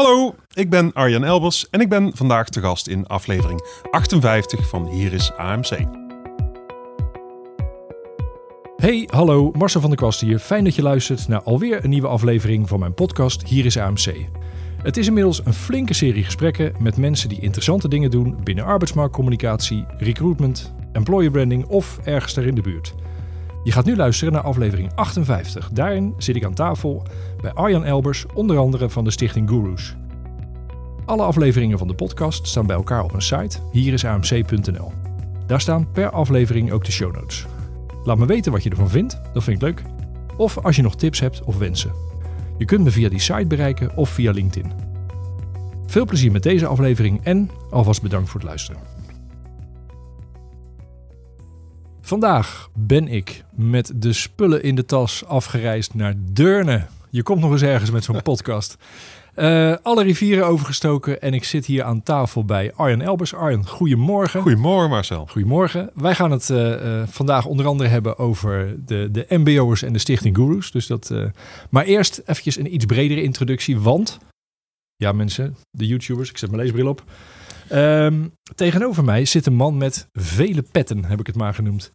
Hallo, ik ben Arjan Elbers en ik ben vandaag te gast in aflevering 58 van Hier is AMC. Hey, hallo, Marcel van der Kwast hier. Fijn dat je luistert naar alweer een nieuwe aflevering van mijn podcast Hier is AMC. Het is inmiddels een flinke serie gesprekken met mensen die interessante dingen doen binnen arbeidsmarktcommunicatie, recruitment, employer branding of ergens daar in de buurt. Je gaat nu luisteren naar aflevering 58. Daarin zit ik aan tafel bij Arjan Elbers, onder andere van de stichting Gurus. Alle afleveringen van de podcast staan bij elkaar op een site, hier is amc.nl. Daar staan per aflevering ook de show notes. Laat me weten wat je ervan vindt, dat vind ik leuk. Of als je nog tips hebt of wensen. Je kunt me via die site bereiken of via LinkedIn. Veel plezier met deze aflevering en alvast bedankt voor het luisteren. Vandaag ben ik met de spullen in de tas afgereisd naar Deurne. Je komt nog eens ergens met zo'n podcast. Uh, alle rivieren overgestoken en ik zit hier aan tafel bij Arjen Elbers. Arjen, goedemorgen. Goedemorgen Marcel. Goedemorgen. Wij gaan het uh, uh, vandaag onder andere hebben over de, de mbo'ers en de stichting Gurus. Dus dat, maar eerst eventjes een iets bredere introductie, want... Ja mensen, de YouTubers, ik zet mijn leesbril op. Um, tegenover mij zit een man met vele petten, heb ik het maar genoemd.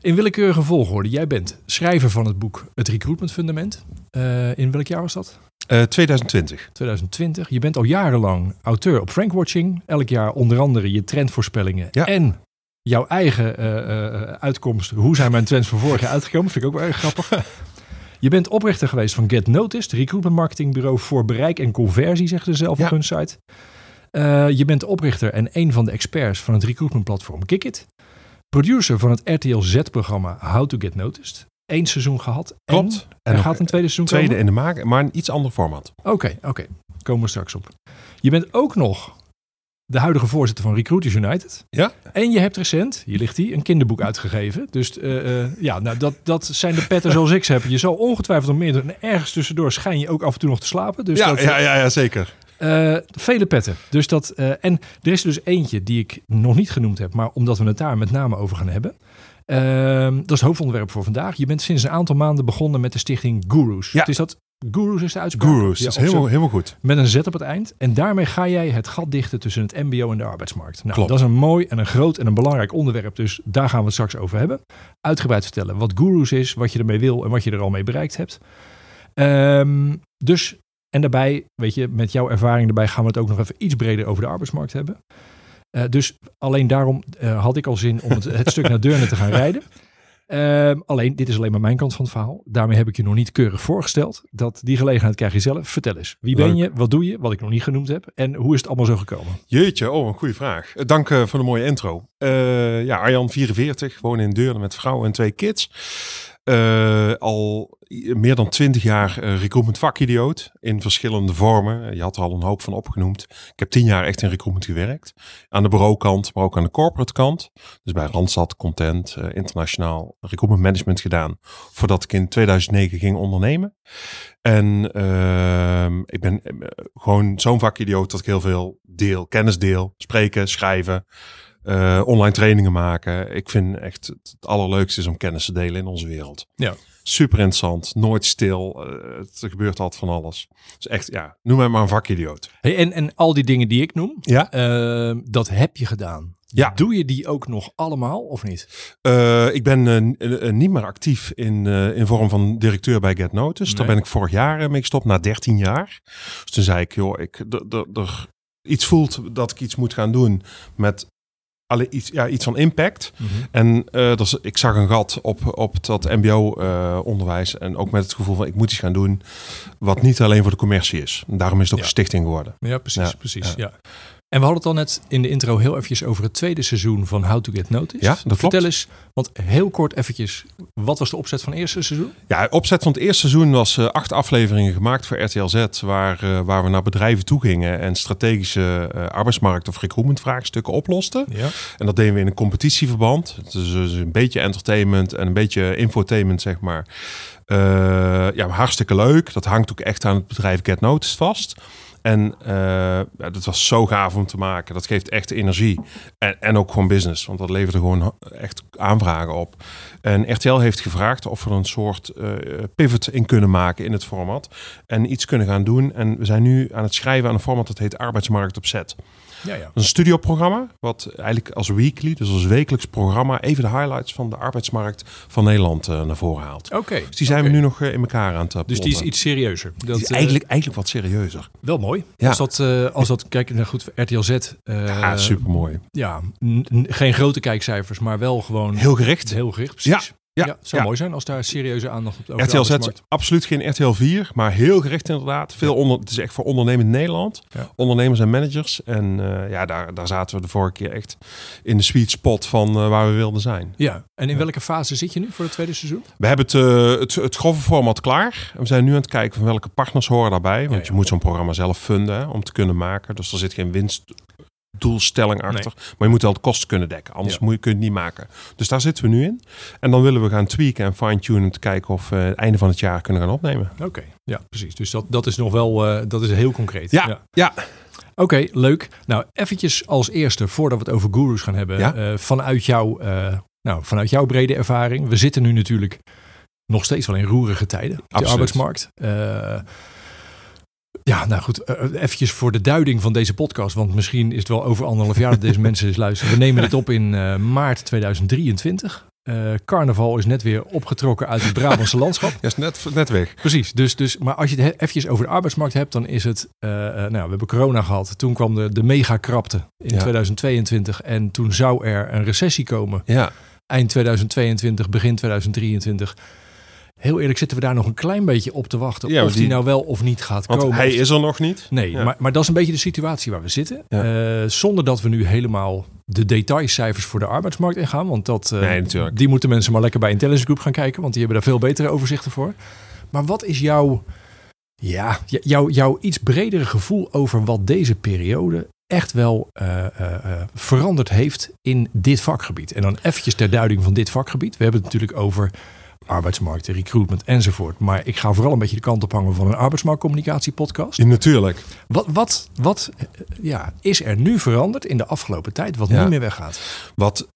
In willekeurige volgorde. Jij bent schrijver van het boek Het Recruitment Fundament. Uh, in welk jaar was dat? Uh, 2020. 2020. Je bent al jarenlang auteur op Frankwatching. Elk jaar onder andere je trendvoorspellingen ja. en jouw eigen uh, uitkomst. Hoe zijn mijn trends van vorig jaar uitgekomen? Vind ik ook wel erg grappig. Je bent oprichter geweest van Get Noticed, recruitment marketingbureau voor bereik en conversie, zegt ze zelf ja. op hun site. Je bent oprichter en een van de experts van het recruitment platform Kickit. Producer van het RTL Z-programma How to Get Noticed. Eén seizoen gehad. Klopt. En, er gaat een tweede seizoen tweede komen? in de maak, maar een iets ander format. Oké, okay, oké. Okay. Komen we straks op. Je bent ook nog de huidige voorzitter van Recruiters United. Ja. En je hebt recent, hier ligt hij, een kinderboek uitgegeven. Dus uh, uh, ja, nou, dat, dat zijn de petten zoals ik ze heb. Je zal ongetwijfeld nog meer. En ergens tussendoor schijn je ook af en toe nog te slapen. Dus ja, dat, ja, ja, ja, zeker. Uh, vele petten. Dus dat, en er is dus eentje die ik nog niet genoemd heb, maar omdat we het daar met name over gaan hebben. Uh, dat is het hoofdonderwerp voor vandaag. Je bent sinds een aantal maanden begonnen met de stichting Gurus. Ja. Het is dat Gurus is de uitspraak. Gurus, is helemaal, helemaal goed. Met een Z op het eind. En daarmee ga jij het gat dichten tussen het mbo en de arbeidsmarkt. Nou, Klopt. dat is een mooi en een groot en een belangrijk onderwerp. Dus daar gaan we het straks over hebben. Uitgebreid vertellen wat Gurus is, wat je ermee wil en wat je er al mee bereikt hebt. Um, dus en daarbij, weet je, met jouw ervaring erbij gaan we het ook nog even iets breder over de arbeidsmarkt hebben. Uh, dus alleen daarom uh, had ik al zin om het, het stuk naar Deurne te gaan rijden. Uh, alleen, dit is alleen maar mijn kant van het verhaal. Daarmee heb ik je nog niet keurig voorgesteld. Dat die gelegenheid krijg je zelf. Vertel eens, wie ben je, wat doe je, wat ik nog niet genoemd heb en hoe is het allemaal zo gekomen? Jeetje, oh, een goede vraag. Dank uh, voor de mooie intro. Ja, Arjan, 44, woon in Deurne met vrouw en twee kids. Uh, al meer dan twintig jaar uh, recruitment vakidioot in verschillende vormen. Je had er al een hoop van opgenoemd. Ik heb tien jaar echt in recruitment gewerkt. Aan de bureaukant, maar ook aan de corporate kant. Dus bij Randstad, Content, uh, internationaal recruitment management gedaan. Voordat ik in 2009 ging ondernemen. En ehm, ik ben gewoon zo'n vakidioot dat ik heel veel deel. Kennis deel, spreken, schrijven. Uh, online trainingen maken. Ik vind echt het, allerleukste is om kennis te delen in onze wereld. Ja. Super interessant, nooit stil. Uh, het gebeurt altijd van alles. Dus echt, ja, noem mij maar een vakidioot. Hey, en, en al die dingen die ik noem, ja? Uh, dat heb je gedaan. Ja. Doe je die ook nog allemaal of niet? Uh, ik ben uh, niet meer actief in, uh, in vorm van directeur bij Get Notice. Nee. Daar ben ik vorig jaar mee gestopt, na 13 jaar. Dus toen zei ik, joh, ik er iets voelt dat ik iets moet gaan doen met alle iets, ja, iets van impact. Mhm. En uh, dus ik zag een gat op, op dat mbo-onderwijs. Uh, en ook met het gevoel van ik moet iets gaan doen wat niet alleen voor de commercie is. En daarom is het ook ja. een stichting geworden. Ja, precies. Ja, precies ja. ja. En we hadden het al net in de intro heel eventjes over het tweede seizoen van How to Get Noticed. Ja, dat Vertel klopt. eens, want heel kort eventjes, wat was de opzet van het eerste seizoen? Ja, opzet van het eerste seizoen was uh, acht afleveringen gemaakt voor RTL Z, waar, uh, waar we naar bedrijven toe gingen en strategische uh, arbeidsmarkt of recruitment vraagstukken oplosten. Ja. En dat deden we in een competitieverband. Dus, dus een beetje entertainment en een beetje infotainment, zeg maar. ja, hartstikke leuk. Dat hangt ook echt aan het bedrijf Get Noticed vast. En ja, dat was zo gaaf om te maken. Dat geeft echt energie. En, en ook gewoon business, want dat leverde gewoon echt aanvragen op. En RTL heeft gevraagd of we een soort uh, pivot in kunnen maken in het format. En iets kunnen gaan doen. En we zijn nu aan het schrijven aan een format dat heet Arbeidsmarkt op Zet. Ja, ja. Een studioprogramma, wat eigenlijk als weekly, dus als wekelijks programma, even de highlights van de arbeidsmarkt van Nederland uh, naar voren haalt. Oké. Dus die zijn we nu nog uh, in elkaar aan het uh, Dus die is iets serieuzer. Dat is eigenlijk, eigenlijk wat serieuzer. Wel mooi. Ja. Als dat, als dat kijk, nou goed, RTL Z. ja, super mooi. Ja, geen grote kijkcijfers, maar wel gewoon heel gericht. Heel gericht, precies. Ja. Ja, het zou mooi zijn als daar serieuze aandacht op RTL Z absoluut geen RTL 4, maar heel gericht inderdaad. Veel onder, het is echt voor ondernemend Nederland. Ondernemers en managers. En uh, ja, daar, daar zaten we de vorige keer echt in de sweet spot van uh, waar we wilden zijn. Ja, en in welke fase zit je nu voor het tweede seizoen? We hebben het, uh, het, het grove format klaar. We zijn nu aan het kijken van welke partners horen daarbij. Want je moet zo'n programma zelf funden om te kunnen maken. Dus er zit geen winst doelstelling achter. Maar je moet wel de kosten kunnen dekken. Anders moet je, kun je het niet maken. Dus daar zitten we nu in. En dan willen we gaan tweaken en fine-tunen. Om te kijken of we het einde van het jaar kunnen gaan opnemen. Oké, ja, precies. Dus dat, dat is nog wel uh, dat is heel concreet. Ja, ja. Oké, leuk. Nou, eventjes als eerste, voordat we het over gurus gaan hebben. Uh, vanuit, jouw, uh, nou, vanuit jouw brede ervaring. We zitten nu natuurlijk nog steeds wel in roerige tijden op de arbeidsmarkt. Ja, nou goed, uh, eventjes voor de duiding van deze podcast, want misschien is het wel over anderhalf jaar dat deze mensen eens luisteren. We nemen dit op in uh, maart 2023. Uh, carnaval is net weer opgetrokken uit het Brabantse landschap. Ja, is net, net weg. Precies, dus, dus, maar als je het eventjes over de arbeidsmarkt hebt, dan is het, nou, we hebben corona gehad. Toen kwam de, de megakrapte in ja. 2022 en toen zou er een recessie komen. Ja. Eind 2022, begin 2023 heel eerlijk zitten we daar nog een klein beetje op te wachten. Ja, of die, nou wel of niet gaat want komen. Hij is er nog niet. Nee, maar, maar dat is een beetje de situatie waar we zitten. Ja. Uh, zonder dat we nu helemaal de detailcijfers voor de arbeidsmarkt ingaan. Want dat, uh, nee, die moeten mensen maar lekker bij Intelligence Group gaan kijken. Want die hebben daar veel betere overzichten voor. Maar wat is jouw, ja, jouw, jouw iets bredere gevoel over wat deze periode echt wel uh, uh, veranderd heeft in dit vakgebied? En dan eventjes ter duiding van dit vakgebied. We hebben het natuurlijk over arbeidsmarkt, recruitment enzovoort. Maar ik ga vooral een beetje de kant op hangen van een arbeidsmarktcommunicatie podcast. Ja, natuurlijk. Wat, wat, wat ja, is er nu veranderd in de afgelopen tijd wat niet meer weggaat? Wat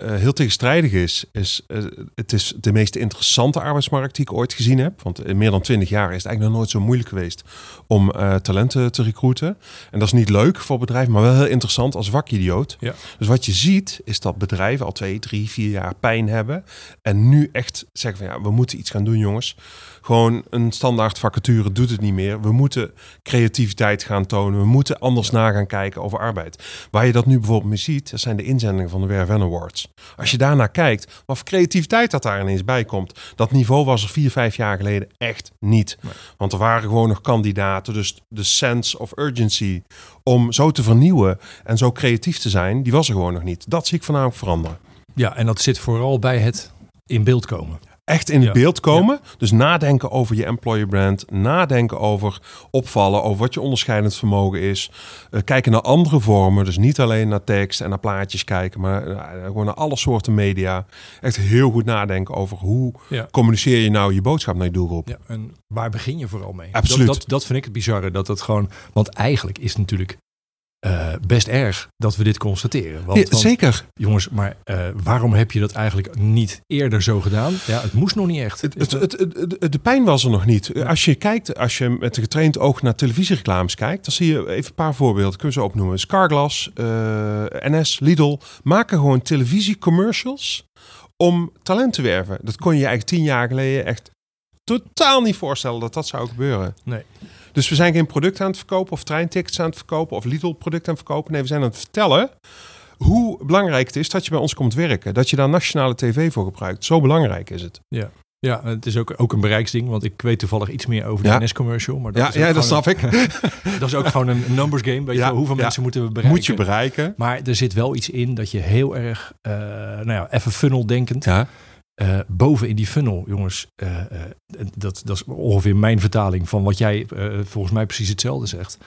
heel tegenstrijdig is, is uh, het is de meest interessante arbeidsmarkt die ik ooit gezien heb. Want in meer dan twintig jaar is het eigenlijk nog nooit zo moeilijk geweest om uh, talenten te recruiten. En dat is niet leuk voor bedrijven, maar wel heel interessant als vakidioot. Ja. Dus wat je ziet, is dat bedrijven al twee, drie, vier jaar pijn hebben. En nu echt zeggen van ja, we moeten iets gaan doen jongens. Gewoon een standaard vacature doet het niet meer. We moeten creativiteit gaan tonen. We moeten anders ja. na gaan kijken over arbeid. Waar je dat nu bijvoorbeeld mee ziet, dat zijn de inzendingen van de Werf Awards. Als je daarnaar kijkt, wat voor creativiteit dat daar ineens bij komt. Dat niveau was er vier, vijf jaar geleden echt niet. Nee. Want er waren gewoon nog kandidaten. Dus de sense of urgency om zo te vernieuwen en zo creatief te zijn, die was er gewoon nog niet. Dat zie ik voornamelijk veranderen. Ja, en dat zit vooral bij het in beeld komen echt in ja. beeld komen. Ja. Dus nadenken over je employer brand. Nadenken over opvallen, over wat je onderscheidend vermogen is. Uh, kijken naar andere vormen. Dus niet alleen naar tekst en naar plaatjes kijken, maar uh, gewoon naar alle soorten media. Echt heel goed nadenken over hoe ja. communiceer je nou je boodschap naar je doelgroep. Ja, en waar begin je vooral mee? Absoluut. Dat, dat, dat vind ik het bizarre. Dat het gewoon, want eigenlijk is het natuurlijk uh, best erg dat we dit constateren. Want, ja, want, zeker. Jongens, maar uh, waarom heb je dat eigenlijk niet eerder zo gedaan? Ja, het moest nog niet echt. Het, het, het, de pijn was er nog niet. Ja. Als je kijkt, als je met een getraind oog naar televisiereclames kijkt, dan zie je even een paar voorbeelden. Kunnen we ze opnoemen? Scarglass, uh, NS, Lidl maken gewoon televisiecommercials om talent te werven. Dat kon je eigenlijk tien jaar geleden echt totaal niet voorstellen dat dat zou gebeuren. Nee. Dus we zijn geen product aan het verkopen of treintickets aan het verkopen of Lidl product aan het verkopen. Nee, we zijn aan het vertellen hoe belangrijk het is dat je bij ons komt werken. Dat je daar nationale tv voor gebruikt. Zo belangrijk is het. Ja. Ja, het is ook, ook een bereiksding, want ik weet toevallig iets meer over de ja. NS-commercial. Maar dat ja, is ja dat snap een, ik. dat is ook gewoon een numbers game. Weet je wel, hoeveel ja. mensen moeten we bereiken? Moet je bereiken. Maar er zit wel iets in dat je heel erg, uh, nou ja, even funnel denkend. Ja. Uh, boven in die funnel, jongens, uh, uh, dat, dat is ongeveer mijn vertaling van wat jij volgens mij precies hetzelfde zegt.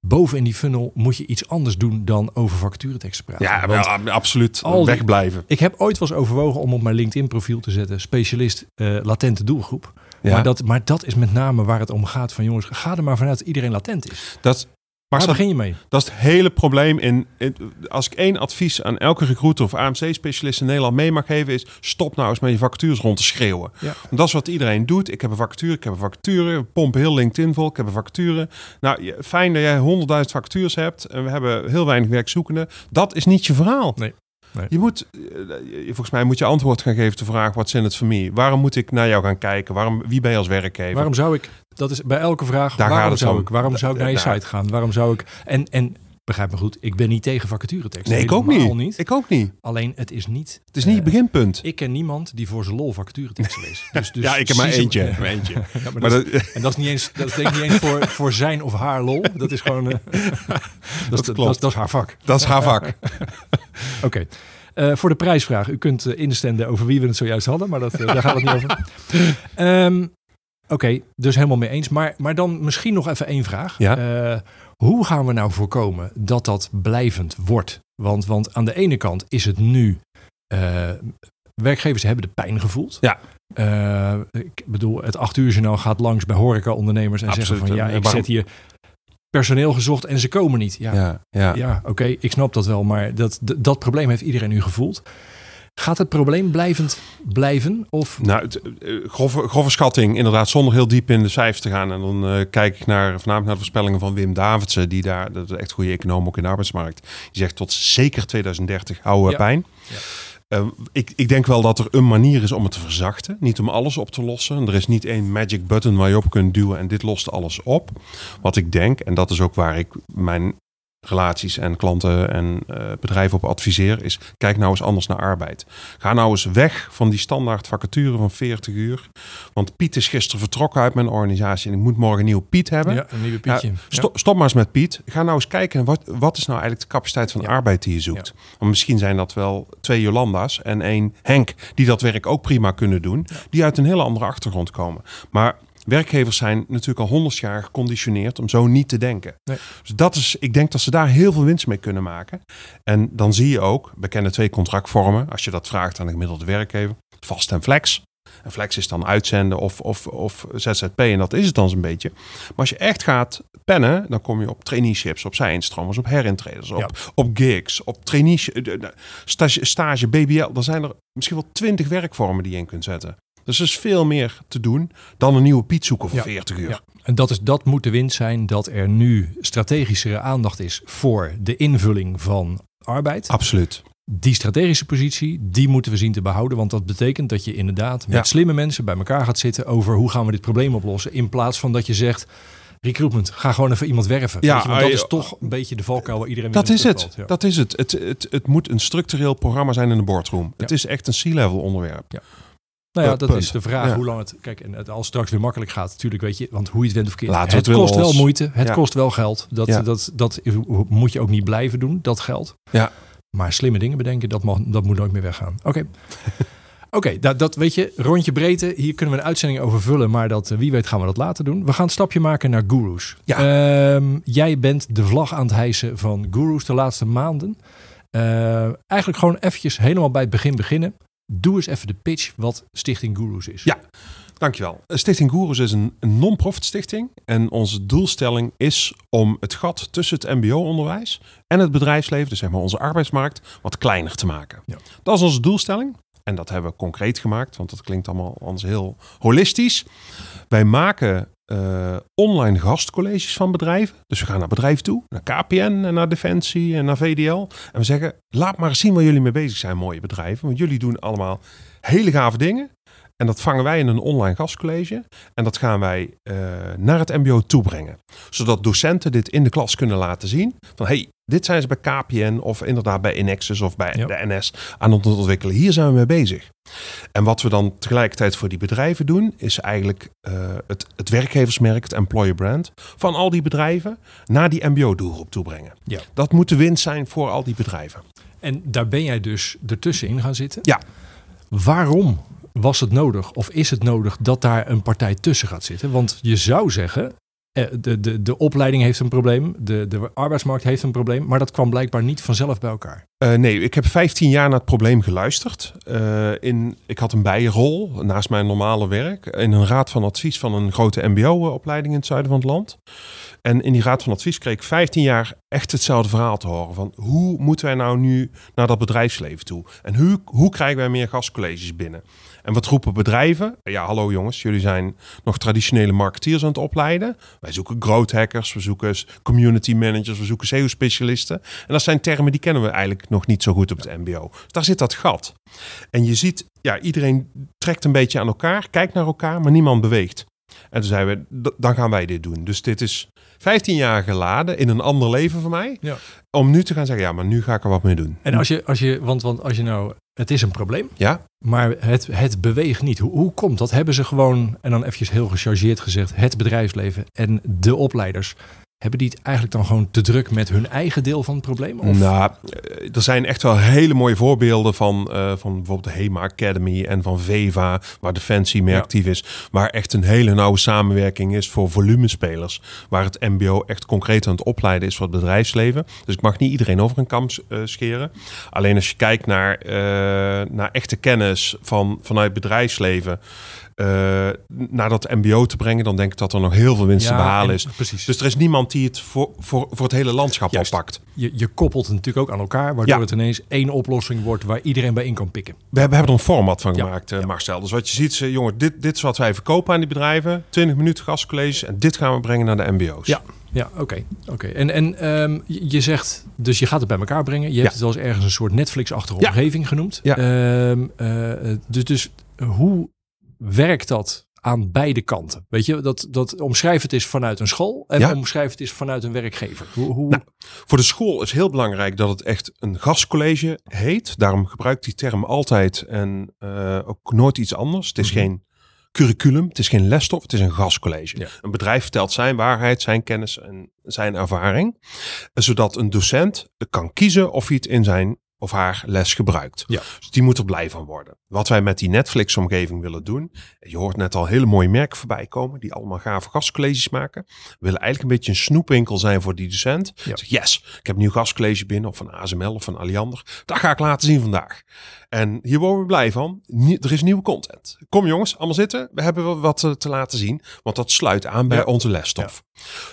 Boven in die funnel moet je iets anders doen dan over vacatureteksten praten. Ja, wel, absoluut. Wegblijven. Ik heb ooit wel eens overwogen om op mijn LinkedIn profiel te zetten specialist latente doelgroep. Ja. Maar, dat, maar dat is met name waar het om gaat. Van jongens, ga er maar vanuit dat iedereen latent is. Dat, Waar dat, begin je mee? dat is het hele probleem. In, in- als ik één advies aan elke recruiter of AMC-specialist in Nederland mee mag geven, is stop nou eens met je vacatures rond te schreeuwen. Ja. Want dat is wat iedereen doet. Ik heb een vacature, ik heb een vacature. We pompen heel LinkedIn vol, ik heb een vacature. Nou, fijn dat jij 100.000 vacatures hebt en we hebben heel weinig werkzoekenden. Dat is niet je verhaal. Nee. Nee. Je moet, eh, volgens mij moet je antwoord gaan geven op de vraag, wat in het voor mij? Waarom moet ik naar jou gaan kijken? Waarom, wie ben je als werkgever? Waarom zou ik, dat is bij elke vraag, Daar waarom zou om. ik, waarom zou ik naar je Daar- site gaan? Waarom zou ik, en, en begrijp me goed, ik ben niet tegen vacatureteksten. Nee, ik ook niet. Ik ook niet. Alleen het is niet. Het is niet eh, het beginpunt. Ik ken niemand die voor zijn lol vacatureteksten leest. Dus, dus ja, ik heb maar eentje. Ja, maar eentje. ja, maar Maar dat, dat, en dat is niet eens, dat is denk ik niet eens voor, voor zijn of haar lol. Dat is gewoon, eh, dat, is, dat, klopt. dat is haar vak. dat is haar vak. Oké. Eh, voor de prijsvraag. U kunt eh, instemmen over wie we het zojuist hadden, maar dat, eh, daar gaat het niet over. Ehm, Oké, dus helemaal mee eens. Maar, maar dan misschien nog even één vraag. Ja. Eh, hoe gaan we nou voorkomen dat dat blijvend wordt? Want, want aan de ene kant is het nu... eh, werkgevers hebben de pijn gevoeld. Ja. Eh, ik bedoel, het acht uur journaal gaat langs bij horeca-ondernemers en Absoluut. zeggen van... ja, ik waarom- zet hier personeel gezocht en ze komen niet. Ja, Ja, ja. ja, oké, ik snap dat wel, maar dat, dat probleem heeft iedereen nu gevoeld. Gaat het probleem blijvend blijven? Of Nou, het, eh, grove, grove schatting, inderdaad, zonder heel diep in de cijfers te gaan. En dan eh, kijk ik naar, voornamelijk naar de voorspellingen van Wim Davidsen, die daar, dat is echt goede econoom ook in de arbeidsmarkt, die zegt tot zeker 2030 houden we Ja. pijn. Ja. Eh, ik, ik denk wel dat er een manier is om het te verzachten. Niet om alles op te lossen. Er is niet één magic button waar je op kunt duwen en dit lost alles op. Wat ik denk, en dat is ook waar ik mijn relaties en klanten en eh, bedrijven op adviseer, is kijk nou eens anders naar arbeid. Ga nou eens weg van die standaard vacature van 40 uur. Want Piet is gisteren vertrokken uit mijn organisatie en ik moet morgen een nieuw Piet hebben. ja, een nieuwe Pietje? Ja, Ja. stop, stop maar eens met Piet. Ga nou eens kijken, wat, wat is nou eigenlijk de capaciteit van Ja. arbeid die je zoekt? Want misschien zijn dat wel twee Jolanda's en één Henk, die dat werk ook prima kunnen doen. Die uit een hele andere achtergrond komen. Maar werkgevers zijn natuurlijk al honderd jaar geconditioneerd om zo niet te denken. Nee. Dus dat is, ik denk dat ze daar heel veel winst mee kunnen maken. En dan zie je ook, we kennen twee contractvormen. Als je dat vraagt aan de gemiddelde werkgever, vast en flex. En flex is dan uitzenden of, of, of ZZP en dat is het dan zo'n beetje. Maar als je echt gaat pennen, dan kom je op traineeships, op zijinstromers, op herintreders, op, Ja. op gigs, op traineeship, stage, stage, BBL. Dan zijn er misschien wel twintig werkvormen die je in kunt zetten. Dus er is veel meer te doen dan een nieuwe Piet zoeken voor Ja. 40 uur. Ja. En dat, is, dat moet de winst zijn dat er nu strategischere aandacht is voor de invulling van arbeid. Absoluut. Die strategische positie, die moeten we zien te behouden. Want dat betekent dat je inderdaad met Ja. slimme mensen bij elkaar gaat zitten over hoe gaan we dit probleem oplossen. In plaats van dat je zegt, recruitment, ga gewoon even iemand werven. Ja, je, dat is toch een beetje de valkuil waar iedereen Dat is het. Ja. Dat is het. Het, het. het moet een structureel programma zijn in de boardroom. Het is echt een C-level onderwerp. Nou ja, Punt. dat is de vraag Ja. hoe lang het... Kijk, en het als straks weer makkelijk gaat, natuurlijk weet je... Want hoe je het went of. Laten we het het kost wel moeite. Het Ja. kost wel geld. Dat, Ja. dat, dat, moet je ook niet blijven doen, dat geld. Ja. Maar slimme dingen bedenken, dat, mag, dat moet nooit meer weggaan. Oké. Oké, dat, dat weet je, rondje breedte. Hier kunnen we een uitzending over vullen, maar dat, eh, wie weet gaan we dat later doen. We gaan een stapje maken naar gurus. Ja. Ehm, jij bent de vlag aan het hijsen van gurus de laatste maanden. Eh, eigenlijk gewoon eventjes helemaal bij het begin beginnen. Doe eens even de pitch wat Stichting Gurus is. Ja. Dankjewel. Stichting Gurus is een, een non-profit stichting. En onze doelstelling is om het gat tussen het mbo-onderwijs en het bedrijfsleven, dus zeg maar onze arbeidsmarkt, wat kleiner te maken. Ja. Dat is onze doelstelling. En dat hebben we concreet gemaakt, want dat klinkt allemaal anders heel holistisch. Wij maken eh, online gastcolleges van bedrijven. Dus we gaan naar bedrijven toe, naar KPN en naar Defensie en naar VDL. En we zeggen, laat maar zien waar jullie mee bezig zijn, mooie bedrijven. Want jullie doen allemaal hele gave dingen. En dat vangen wij in een online gastcollege. En dat gaan wij eh, naar het MBO toebrengen. Zodat docenten dit in de klas kunnen laten zien. Van hey, dit zijn ze bij KPN of inderdaad bij Inexus of bij Ja. de NS aan het ontwikkelen. Hier zijn we mee bezig. En wat we dan tegelijkertijd voor die bedrijven doen, is eigenlijk eh, het, het werkgeversmerk, het employer brand, van al die bedrijven naar die MBO-doelgroep toebrengen. Ja. Dat moet de winst zijn voor al die bedrijven. En daar ben jij dus ertussenin gaan zitten. Ja. Waarom was het nodig of is het nodig dat daar een partij tussen gaat zitten? Want je zou zeggen, eh, de, de, de opleiding heeft een probleem, de, de arbeidsmarkt heeft een probleem, maar dat kwam blijkbaar niet vanzelf bij elkaar. Uh, nee, ik heb 15 jaar naar het probleem geluisterd. Uh, in, ik had een bijrol naast mijn normale werk in een raad van advies van een grote MBO-opleiding in het zuiden van het land. En in die raad van advies kreeg ik 15 jaar echt hetzelfde verhaal te horen. Van hoe moeten wij nou nu naar dat bedrijfsleven toe? En hoe, hoe krijgen wij meer gastcolleges binnen? En wat roepen bedrijven? Ja, hallo jongens, jullie zijn nog traditionele marketeers aan het opleiden. Wij zoeken growth hackers, we zoeken community managers, we zoeken SEO-specialisten. En dat zijn termen die kennen we eigenlijk nog niet zo goed op het MBO. Dus daar zit dat gat. En je ziet, ja, iedereen trekt een beetje aan elkaar, kijkt naar elkaar, maar niemand beweegt. En toen zeiden we, dan gaan wij dit doen. Dus dit is 15 jaar geladen in een ander leven voor mij. Ja. Om nu te gaan zeggen, ja, maar nu ga ik er wat mee doen. En als je, als je want, want als je nou, het is een probleem. Ja. Maar het, het beweegt niet. Hoe, hoe komt dat? Hebben ze gewoon, en dan eventjes heel gechargeerd gezegd, het bedrijfsleven en de opleiders hebben die het eigenlijk dan gewoon te druk met hun eigen deel van het probleem? Of? Nou, eh, er zijn echt wel hele mooie voorbeelden van, uh, van bijvoorbeeld de HEMA Academy en van Veva, waar Defensie meer actief is. Waar echt een hele nauwe samenwerking is voor volumespelers. Waar het MBO echt concreet aan het opleiden is voor het bedrijfsleven. Dus ik mag niet iedereen over een kam uh, scheren. Alleen als je kijkt naar, naar echte kennis van, vanuit bedrijfsleven uh, naar dat MBO te brengen, dan denk ik dat er nog heel veel winst te behalen is. Precies. Dus er is niemand die het voor, voor, voor het hele landschap Juist. oppakt. Je, je koppelt het natuurlijk ook aan elkaar, waardoor het ineens één oplossing wordt waar iedereen bij in kan pikken. We hebben, hebben er een format van gemaakt, uh, Marcel. Dus wat je ziet, uh, jongen, dit, dit is wat wij verkopen aan die bedrijven. 20 minuten gastcolleges en dit gaan we brengen naar de MBO's. Ja, ja, oké. oké. En, en um, je zegt, dus je gaat het bij elkaar brengen. Je hebt het wel eens ergens een soort Netflix-achtige omgeving genoemd. Ja. Um, uh, dus, dus hoe werkt dat aan beide kanten? Weet je, dat, dat omschrijf het is vanuit een school en ja. omschrijf het is vanuit een werkgever. Hoe, hoe... Nou, voor de school is heel belangrijk dat het echt een gastcollege heet. Daarom gebruikt die term altijd en uh, ook nooit iets anders. Het is mm -hmm. geen curriculum, het is geen lesstof, het is een gastcollege. Ja. Een bedrijf vertelt zijn waarheid, zijn kennis en zijn ervaring. Zodat een docent kan kiezen of hij het in zijn of haar les gebruikt. Ja. Dus die moet er blij van worden. Wat wij met die Netflix-omgeving willen doen. Je hoort net al hele mooie merken voorbij komen. Die allemaal gave gastcolleges maken. We willen eigenlijk een beetje een snoepwinkel zijn voor die docent. Ja. yes, ik heb een nieuw gastcollege binnen. Of van ASML of van Alliander. Dat ga ik laten zien vandaag. En hier worden we blij van. Er is nieuwe content. Kom jongens, allemaal zitten. We hebben wat te laten zien. Want dat sluit aan bij onze lesstof.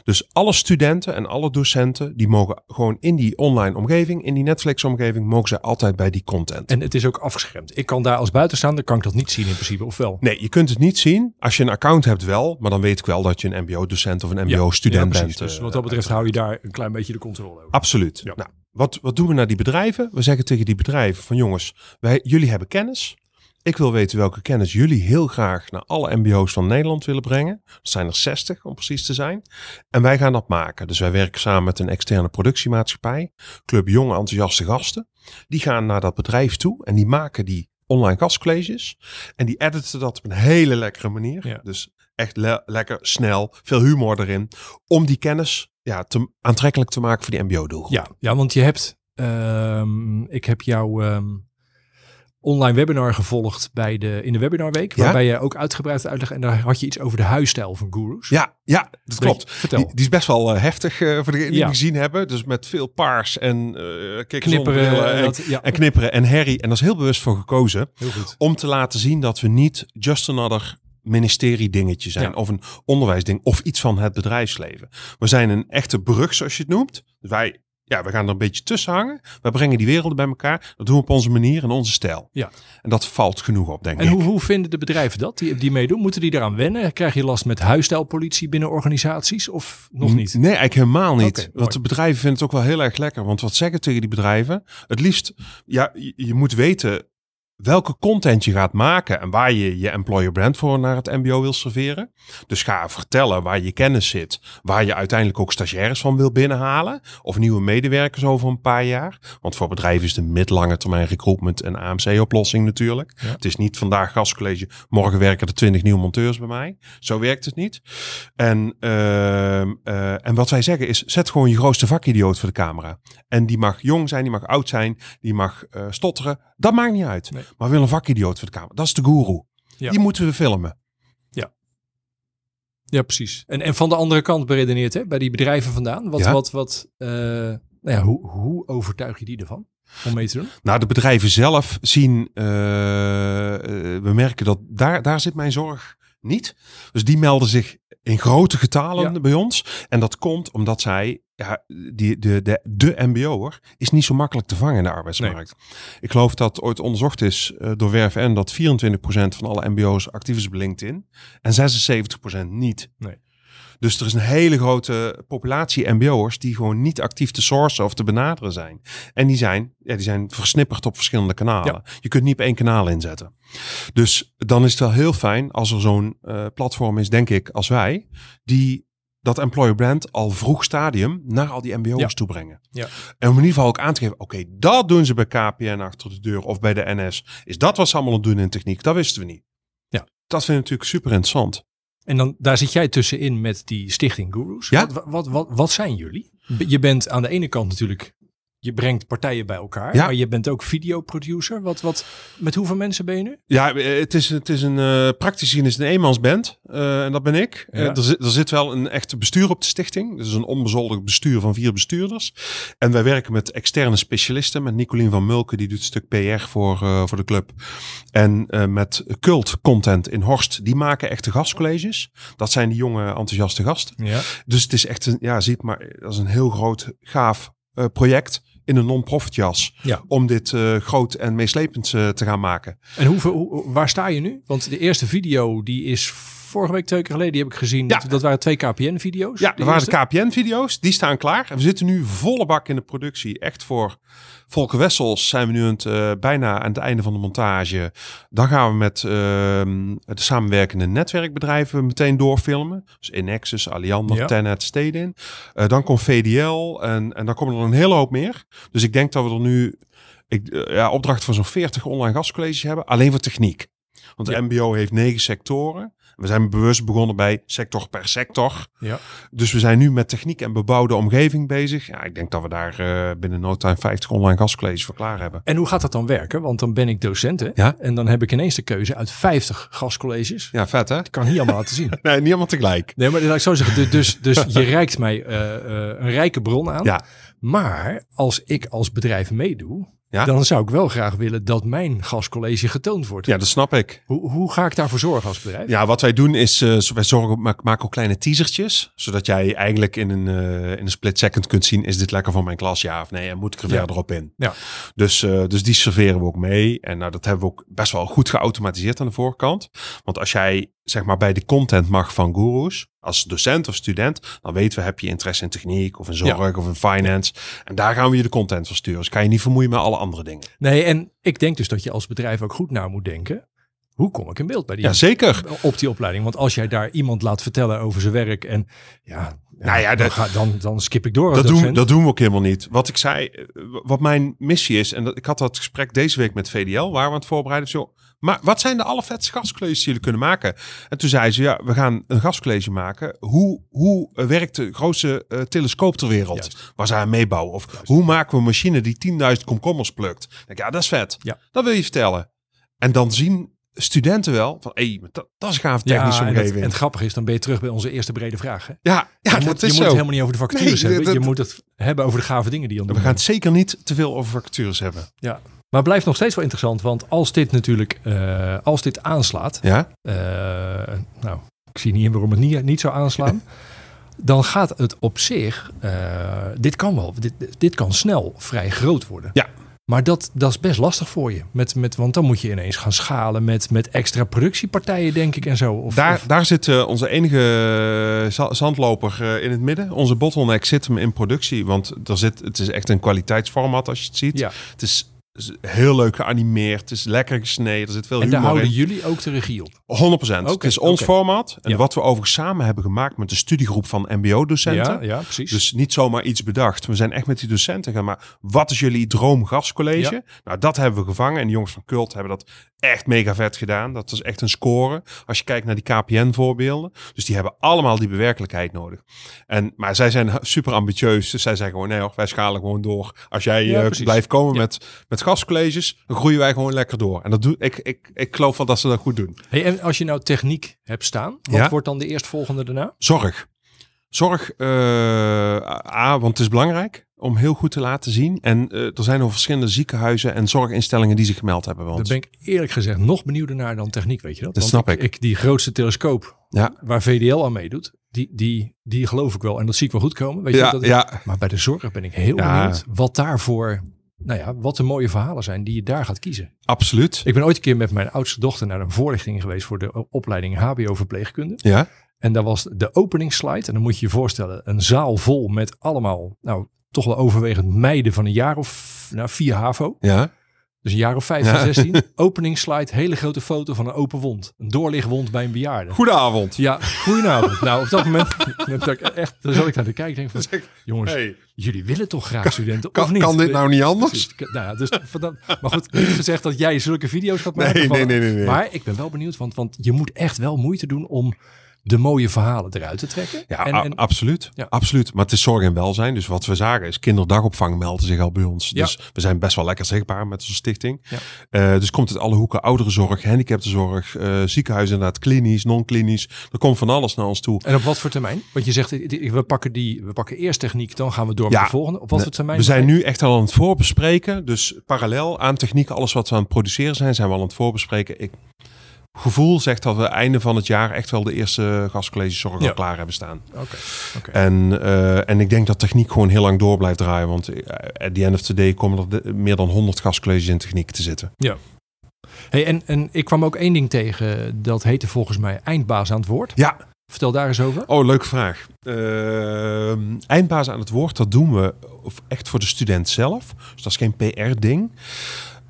Dus alle studenten en alle docenten, die mogen gewoon in die online omgeving, in die Netflix-omgeving, mogen ze altijd bij die content. En het is ook afgeschermd. Ik kan daar als buitenstaander, kan ik dat niet zien in principe, of wel? Nee, je kunt het niet zien. Als je een account hebt wel, maar dan weet ik wel dat je een mbo-docent of een mbo-student ja, bent. Dus wat dat betreft hou je daar een klein beetje de controle over. Absoluut. Nou, wat, wat doen we naar die bedrijven? We zeggen tegen die bedrijven van jongens, wij, jullie hebben kennis. Ik wil weten welke kennis jullie heel graag naar alle MBO's van Nederland willen brengen. Dat zijn er 60 om precies te zijn. En wij gaan dat maken. Dus wij werken samen met een externe productiemaatschappij, Club Jonge Enthousiaste Gasten. Die gaan naar dat bedrijf toe en die maken die online gastcolleges. En die editen dat op een hele lekkere manier. Dus echt lekker, snel, veel humor erin. Om die kennis ja, te, aantrekkelijk te maken voor die MBO-doel. Ja, ja, want je hebt, um, ik heb jou um, online webinar gevolgd bij de, in de webinarweek. Ja? Waarbij je ook uitgebreid uitleg. En daar had je iets over de huisstijl van gurus. Ja, ja dat klopt. Vertel. Die, die, is best wel uh, heftig uh, voor degenen die ja. gezien hebben. Dus met veel paars en uh, knipperen en, dat, ja. en, knipperen en herrie. En dat is heel bewust voor gekozen. Heel goed. Om te laten zien dat we niet just another ministerie dingetje zijn. Ja. Of een onderwijsding. Of iets van het bedrijfsleven. We zijn een echte brug zoals je het noemt. Wij ja, we gaan er een beetje tussen hangen. We brengen die werelden bij elkaar. Dat doen we op onze manier en onze stijl. Ja. En dat valt genoeg op, denk en ik. En hoe, hoe vinden de bedrijven dat, die, die meedoen? Moeten die eraan wennen? Krijg je last met huisstijlpolitie binnen organisaties of nog niet? Nee, eigenlijk helemaal niet. Okay, want de bedrijven vinden het ook wel heel erg lekker. Want wat zeggen tegen die bedrijven? Het liefst, ja, je, je moet weten welke content je gaat maken en waar je je employer brand voor naar het MBO wil serveren. Dus ga vertellen waar je kennis zit, waar je uiteindelijk ook stagiaires van wil binnenhalen of nieuwe medewerkers over een paar jaar. Want voor bedrijven is de middellange termijn recruitment een AMC-oplossing natuurlijk. Het is niet vandaag gastcollege, morgen werken er twintig nieuwe monteurs bij mij. Zo werkt het niet. En, uh, uh, en wat wij zeggen is, zet gewoon je grootste vakidioot voor de camera. En die mag jong zijn, die mag oud zijn, die mag uh, stotteren. Dat maakt niet uit. Nee. Maar we willen een vakidioot voor de kamer. Dat is de guru. Ja. Die moeten we filmen. Ja. Ja, precies. En, en van de andere kant beredeneerd, hè, bij die bedrijven vandaan. Wat, ja. wat, wat, uh, nou ja, hoe, hoe overtuig je die ervan? om mee te doen? Nou, de bedrijven zelf zien, uh, we merken dat daar, daar zit mijn zorg niet. Dus die melden zich in grote getalen bij ons. En dat komt omdat zij, ja, die, de, de, de MBO'er is niet zo makkelijk te vangen in de arbeidsmarkt. Ik geloof dat ooit onderzocht is uh, door WRFN dat 24% van alle MBO's actief is op LinkedIn en 76% niet. Nee. Dus er is een hele grote populatie MBO'ers die gewoon niet actief te sourcen of te benaderen zijn. En die zijn, ja, die zijn versnipperd op verschillende kanalen. Je kunt niet op één kanaal inzetten. Dus dan is het wel heel fijn als er zo'n uh, platform is, denk ik, als wij, die dat employer brand al vroeg stadium naar al die MBO's ja. toe brengen. Ja. En om in ieder geval ook aan te geven, oké, dat doen ze bij KPN achter de deur of bij de NS. Is dat wat ze allemaal doen in techniek? Dat wisten we niet. Ja. Dat vind ik natuurlijk super interessant. En dan, daar zit jij tussenin met die stichting Gurus. Ja? Wat, wat, wat, wat zijn jullie? Je bent aan de ene kant natuurlijk je brengt partijen bij elkaar. Ja. Maar je bent ook videoproducer. Wat, wat, met hoeveel mensen ben je nu? Ja, het is, het is een uh, praktisch gezien is een eenmansband. Uh, en dat ben ik. Ja. Uh, er, zit, er zit wel een echte bestuur op de stichting. Dus een onbezoldigd bestuur van vier bestuurders. En wij werken met externe specialisten. Met Nicolien van Mulken, die doet een stuk PR voor, voor de club. En met Cult Content in Horst. Die maken echte gastcolleges. Dat zijn die jonge enthousiaste gasten. Ja. Dus het is echt een, ja, ziet maar, dat is een heel groot, gaaf project in een non-profit jas. Ja. Om dit uh, groot en meeslepend uh, te gaan maken. En hoeveel, hoe, waar sta je nu? Want de eerste video die is vorige week twee keer geleden, die heb ik gezien. Ja. Dat, dat waren twee KPN-video's. Ja, dat waren de KPN-video's. Die staan klaar. En we zitten nu volle bak in de productie. Echt voor Volker Wessels zijn we nu aan het, uh, bijna aan het einde van de montage. Dan gaan we met uh, de samenwerkende netwerkbedrijven meteen doorfilmen. Dus Inexus, Alliander, Ja. Tenet, Stedin. Uh, dan komt VDL en, en dan komen er een hele hoop meer. Dus ik denk dat we er nu ik, uh, ja, opdracht van zo'n 40 online gastcolleges hebben. Alleen voor techniek. Want de Ja. MBO heeft negen sectoren. We zijn bewust begonnen bij sector per sector. Ja. Dus we zijn nu met techniek en bebouwde omgeving bezig. Ja, ik denk dat we daar uh, binnen no time 50 online gastcolleges voor klaar hebben. En hoe gaat dat dan werken? Want dan ben ik docent hè? Ja. En dan heb ik ineens de keuze uit 50 gastcolleges. Ja, vet hè? Dat kan niet allemaal laten zien. Nee, niet allemaal tegelijk. Nee, maar laat ik zo zeggen. du- Dus, dus je reikt mij uh, uh, een rijke bron aan. Ja. Maar als ik als bedrijf meedoe, Ja. dan zou ik wel graag willen dat mijn gastcollege getoond wordt. Ja, dat snap ik. Hoe, hoe ga ik daarvoor zorgen als bedrijf? Ja, wat wij doen is, uh, wij zorgen, maak- maken ook kleine teasertjes. Zodat jij eigenlijk in een, uh, in een split second kunt zien, is dit lekker voor mijn klas, ja of nee? En moet ik er Ja. verder op in? Ja. Dus, uh, dus die serveren we ook mee. En nou, dat hebben we ook best wel goed geautomatiseerd aan de voorkant. Want als jij zeg maar bij de content mag van gurus, als docent of student, dan weten we, heb je interesse in techniek of in zorg of in finance. En daar gaan we je de content van sturen. Dus kan je niet vermoeien met alle andere dingen. Nee, en ik denk dus dat je als bedrijf ook goed na moet denken. Hoe kom ik in beeld bij die Ja, zeker. op die opleiding? Want als jij daar iemand laat vertellen over zijn werk en ja, Nou ja, dan, dat- dan, dan skip ik door. Dat doen, dat doen we ook helemaal niet. Wat ik zei, eh, wat mijn missie is, en dat, ik had dat gesprek deze week met VDL, waar we aan het voorbereiden. Dus, joh, maar wat zijn de allervetste gastcolleges die jullie kunnen maken? En toen zei ze, ja, we gaan een gastcollege maken. Hoe, hoe werkt de grootste eh, telescoop ter wereld? Juist. Waar ze aan meebouwen? Of hoe maken we een machine die 10.000 komkommers plukt? Denk ja, dat is vet. Ja. Dat wil je vertellen. En dan zien studenten wel van, hé, maar dat, dat is gaaf technische ja, en het, omgeving. en het grappige is, dan ben je terug bij onze eerste brede vraag. Hè? ja, ja, je dat moet, is je zo. moet het helemaal niet over de vacatures Nee, hebben. dat- je moet het hebben over de gave dingen die je We gaan het zeker niet te veel over vacatures hebben. Ja. Maar het blijft nog steeds wel interessant, want als dit natuurlijk, eh, als dit aanslaat, Ja? eh, nou, ik zie niet in waarom het niet, niet zou aanslaan, dan gaat het op zich, eh, dit kan wel, dit, dit kan snel vrij groot worden. Ja. Maar dat, dat is best lastig voor je, met, met, want dan moet je ineens gaan schalen met, met extra productiepartijen, denk ik, en zo. Of, Daar, of- daar zit onze enige za- zandloper in het midden. Onze bottleneck zit hem in productie. Want er zit, het is echt een kwaliteitsformat als je het ziet. ja. Het is heel leuk geanimeerd. Het is lekker gesneden. Er zit veel En daar humor houden in. jullie ook de regie op. 100%. het is ons oké. format. En Ja. wat we overigens samen hebben gemaakt met de studiegroep van mbo-docenten. Ja, ja, precies. Dus niet zomaar iets bedacht. We zijn echt met die docenten gaan. Maar wat is jullie droomgastcollege? Nou, dat hebben we gevangen. En de jongens van Cult hebben dat echt mega vet gedaan. Dat is echt een score. Als je kijkt naar die KPN-voorbeelden. Dus die hebben allemaal die bewerkelijkheid nodig. En, maar zij zijn super ambitieus. Dus zij zeggen gewoon, nee hoor, wij schalen gewoon door. Als jij Ja, eh, blijft komen met, met gastcolleges, dan groeien wij gewoon lekker door. En dat doe ik. Ik, ik geloof wel dat ze dat goed doen. Hey, en als je nou techniek hebt staan, wat Ja. wordt dan de eerstvolgende daarna? Zorg. Zorg, eh, A, want het is belangrijk. om heel goed te laten zien. En eh, er zijn nog verschillende ziekenhuizen en zorginstellingen die zich gemeld hebben. bij Daar ben ik eerlijk gezegd nog benieuwder naar dan techniek, weet je dat? Dat Want snap ik. Die grootste telescoop Ja. waar VDL aan meedoet, die, die, die geloof ik wel. En dat zie ik wel goed komen. Weet je Ja, dat, ja, Maar bij de zorg ben ik heel Ja. benieuwd wat daarvoor, nou ja, wat de mooie verhalen zijn die je daar gaat kiezen. absoluut. Ik ben ooit een keer met mijn oudste dochter naar een voorlichting geweest voor de opleiding HBO-verpleegkunde. Ja, En daar was de openingsslide. En dan moet je je voorstellen, een zaal vol met allemaal, nou, toch wel overwegend meiden van een jaar of nou, vier HAVO. ja. Dus een jaar of 15, Ja. 16. Openingsslide, hele grote foto van een open wond. Een doorlichtwond bij een bejaarde. Goedenavond. Ja, goedenavond. nou, op dat moment, dat ik echt, dan zat ik naar te kijken. Denk van, jongens, Hey, jullie willen toch graag studenten, of kan, niet? kan dit nou niet anders? Nou ja, dus, maar goed, niet gezegd dat jij zulke video's gaat maken. Nee, van- nee, nee, nee, nee. Maar ik ben wel benieuwd, want, want je moet echt wel moeite doen om de mooie verhalen eruit te trekken. Ja, en, a- en, absoluut. Ja. absoluut. Maar het is zorg en welzijn. Dus wat we zagen is kinderdagopvang melden zich al bij ons. Ja. Dus we zijn best wel lekker zichtbaar met onze stichting. Ja. Eh, dus komt uit alle hoeken. Ouderenzorg, gehandicaptenzorg, eh ziekenhuis inderdaad, klinisch, non-klinisch. Er komt van alles naar ons toe. en op wat voor termijn? Want je zegt, we pakken, die, we pakken eerst techniek, dan gaan we door met de volgende. Op wat voor termijn? We zijn nu echt al aan het voorbespreken. Dus parallel aan techniek, alles wat we aan het produceren zijn, zijn we al aan het voorbespreken. Ik, gevoel zegt dat we einde van het jaar echt wel de eerste gastcolleges zorg Ja. al klaar hebben staan. Oké. En, eh, en ik denk dat techniek gewoon heel lang door blijft draaien. Want eh, at the end of the day komen er meer dan 100 gastcolleges in techniek te zitten. Hey, en, en ik kwam ook één ding tegen, dat heette volgens mij eindbaas aan het woord. Ja, Vertel daar eens over. oh, leuke vraag. Ehm eindbaas aan het woord, dat doen we echt voor de student zelf. Dus dat is geen PR-ding.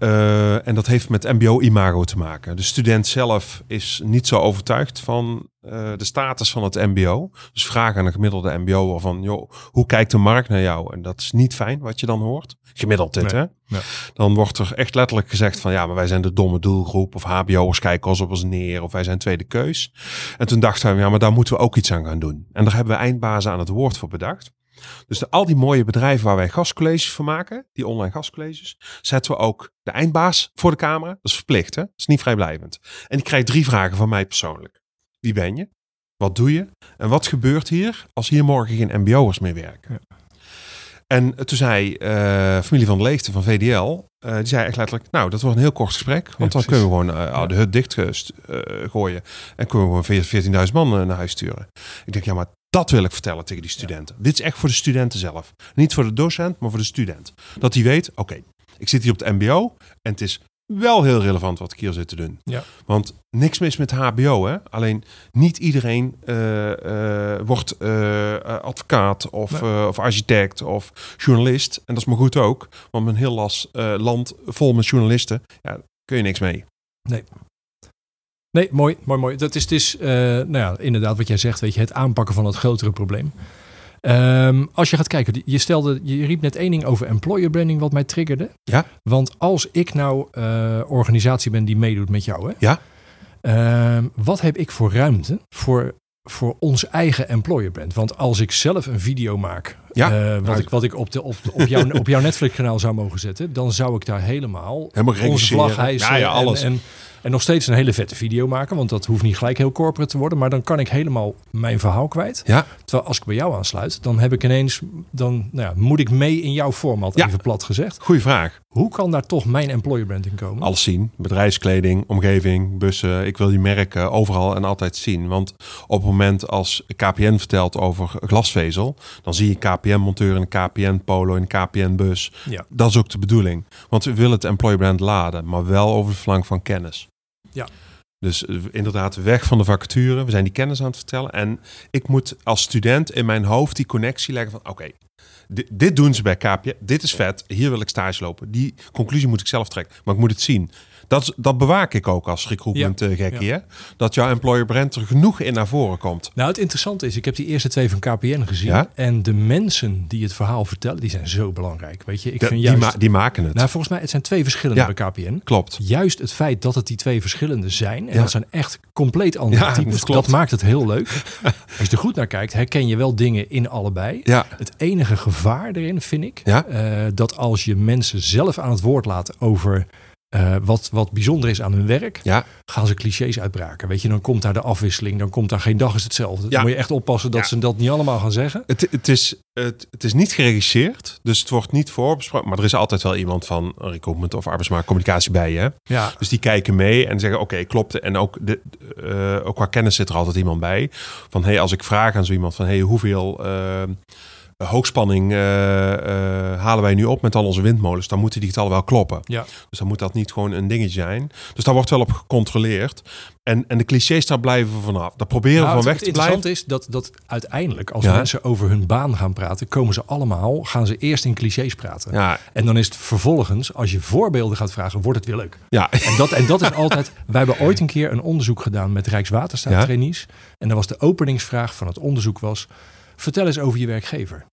Eh, en dat heeft met MBO-imago te maken. De student zelf is niet zo overtuigd van eh, de status van het MBO. Dus vraag aan een gemiddelde MBO van, joh, hoe kijkt de markt naar jou? En dat is niet fijn wat je dan hoort. Gemiddeld dit, Nee. hè? Ja. Dan wordt er echt letterlijk gezegd van, ja, maar wij zijn de domme doelgroep. Of HBO'ers kijken ons op ons neer. Of wij zijn tweede keus. En toen dachten we, ja, maar daar moeten we ook iets aan gaan doen. En daar hebben we eindbazen aan het woord voor bedacht. Dus de, al die mooie bedrijven waar wij gastcolleges voor maken, die online gastcolleges, zetten we ook de eindbaas voor de camera. Dat is verplicht, hè? Dat is niet vrijblijvend. En die krijgt drie vragen van mij persoonlijk. Wie ben je? Wat doe je? En wat gebeurt hier als hier morgen geen MBO'ers meer werken? En toen zei eh, familie van de Leegte van VDL, eh, die zei echt letterlijk, nou, dat wordt een heel kort gesprek. Want dan kunnen we gewoon eh, de hut dicht eh, st- eh, gooien. En kunnen we gewoon 14.000 man naar huis sturen. Ik denk, ja, maar dat wil ik vertellen tegen die studenten. Dit is echt voor de studenten zelf. Niet voor de docent, maar voor de student. Dat die weet, oké, ik zit hier op het mbo en het is wel heel relevant wat ik hier zit te doen. Ja. Want niks mis met HBO, hè? Alleen niet iedereen eh, eh, wordt eh, advocaat of, Nee. of architect of journalist. En dat is maar goed ook, want een heel las, land vol met journalisten, ja, kun je niks mee. Nee, mooi, mooi, mooi. Dat is, het is eh, nou ja, inderdaad wat jij zegt, weet je, het aanpakken van het grotere probleem. Ehm, als je gaat kijken, je stelde, je riep net één ding over employer branding wat mij triggerde. Ja. Want als ik nou eh, organisatie ben die meedoet met jou, hè, Ja. Ehm, wat heb ik voor ruimte voor, voor ons eigen employer brand? Want als ik zelf een video maak, Ja. eh, wat, Nou, ik, wat ik op, de, op, de- op, jouw, op jouw Netflix kanaal zou mogen zetten, dan zou ik daar helemaal Helemaal onze vlag hijsen Ja, ja, alles. En, en, en nog steeds een hele vette video maken. Want dat hoeft niet gelijk heel corporate te worden. Maar dan kan ik helemaal mijn verhaal kwijt. Ja, Terwijl als ik bij jou aansluit, dan heb ik ineens... Dan nou ja, moet ik mee in jouw format, Ja. even plat gezegd. goede vraag. Hoe kan daar toch mijn employer brand in komen? Alles zien. Bedrijfskleding, omgeving, bussen. Ik wil die merken overal en altijd zien. Want op het moment als KPN vertelt over glasvezel, dan zie je KPN-monteur in een KPN-polo in een KPN-bus. Ja. Dat is ook de bedoeling. Want we willen het employer brand laden, maar wel over de flank van kennis. Ja. Dus eh, inderdaad, weg van de vacature. We zijn die kennis aan het vertellen. En ik moet als student in mijn hoofd die connectie leggen van... oké, dit, dit doen ze bij KPN. Dit is vet. Hier wil ik stage lopen. Die conclusie moet ik zelf trekken. Maar ik moet het zien. Dat, dat bewaak ik ook als recruitment eh, gekkie. hè? Dat jouw employer brand er genoeg in naar voren komt. Nou, het interessante is, ik heb die eerste twee van KPN gezien. Ja. En de mensen die het verhaal vertellen, die zijn zo belangrijk. Weet je, ik De- vind die, juist... ma- die maken het. nou, volgens mij, het zijn twee verschillende Ja. bij KPN. Klopt. Juist het feit dat het die twee verschillende zijn. En Ja. dat zijn echt compleet andere Ja, types. dat maakt het heel leuk. Als je er goed naar kijkt, herken je wel dingen in allebei. Ja, Het enige gevaar erin vind ik Ja. eh, dat als je mensen zelf aan het woord laat over eh, wat, wat bijzonder is aan hun werk, Ja, gaan ze clichés uitbraken. Weet je, dan komt daar de afwisseling, dan komt daar geen dag is hetzelfde. Ja. Dan moet je echt oppassen dat Ja. ze dat niet allemaal gaan zeggen. het, het, is, het, het is niet geregisseerd, dus het wordt niet voorbesproken. Maar er is altijd wel iemand van recruitment of arbeidsmarktcommunicatie bij je. Ja, Dus die kijken mee en zeggen: Oké, klopt. En ook, de, eh, ook qua kennis zit er altijd iemand bij. Van hey, als ik vraag aan zo iemand: van hey, hoeveel eh, hoogspanning eh, eh, halen wij nu op met al onze windmolens? Dan moeten die getallen wel kloppen. ja. Dus dan moet dat niet gewoon een dingetje zijn. Dus daar wordt wel op gecontroleerd. En, en de clichés daar blijven we vanaf. Daar proberen we Nou, van het, weg het te blijven. interessante is dat, dat uiteindelijk, als Ja. mensen over hun baan gaan praten, komen ze allemaal, gaan ze eerst in clichés praten. Ja, En dan is het vervolgens, als je voorbeelden gaat vragen, wordt het weer leuk. ja. En dat, en dat is altijd. Wij hebben ooit een keer een onderzoek gedaan met Rijkswaterstaat trainees. En dan was de openingsvraag van het onderzoek was: vertel eens over je werkgever.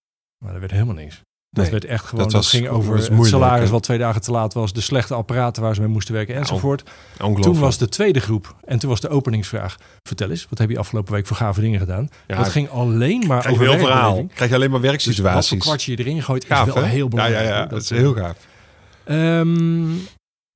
Maar dat werd helemaal niks. Dat Nee, werd echt gewoon. dat Dat, was- ging over was het salaris wat twee dagen te laat was, de slechte apparaten waar ze mee moesten werken enzovoort. ongelooflijk. Toen was de tweede groep en toen was de openingsvraag: vertel eens, wat heb je afgelopen week voor gave dingen gedaan? Ja, dat ging alleen maar krijg over heel verhaal. Krijg je alleen maar Dus wat voor werksituaties. kwartje je erin gooit gaaf, is wel heel belangrijk. Ja, ja, ja. Dat is heel gaaf. Ehm,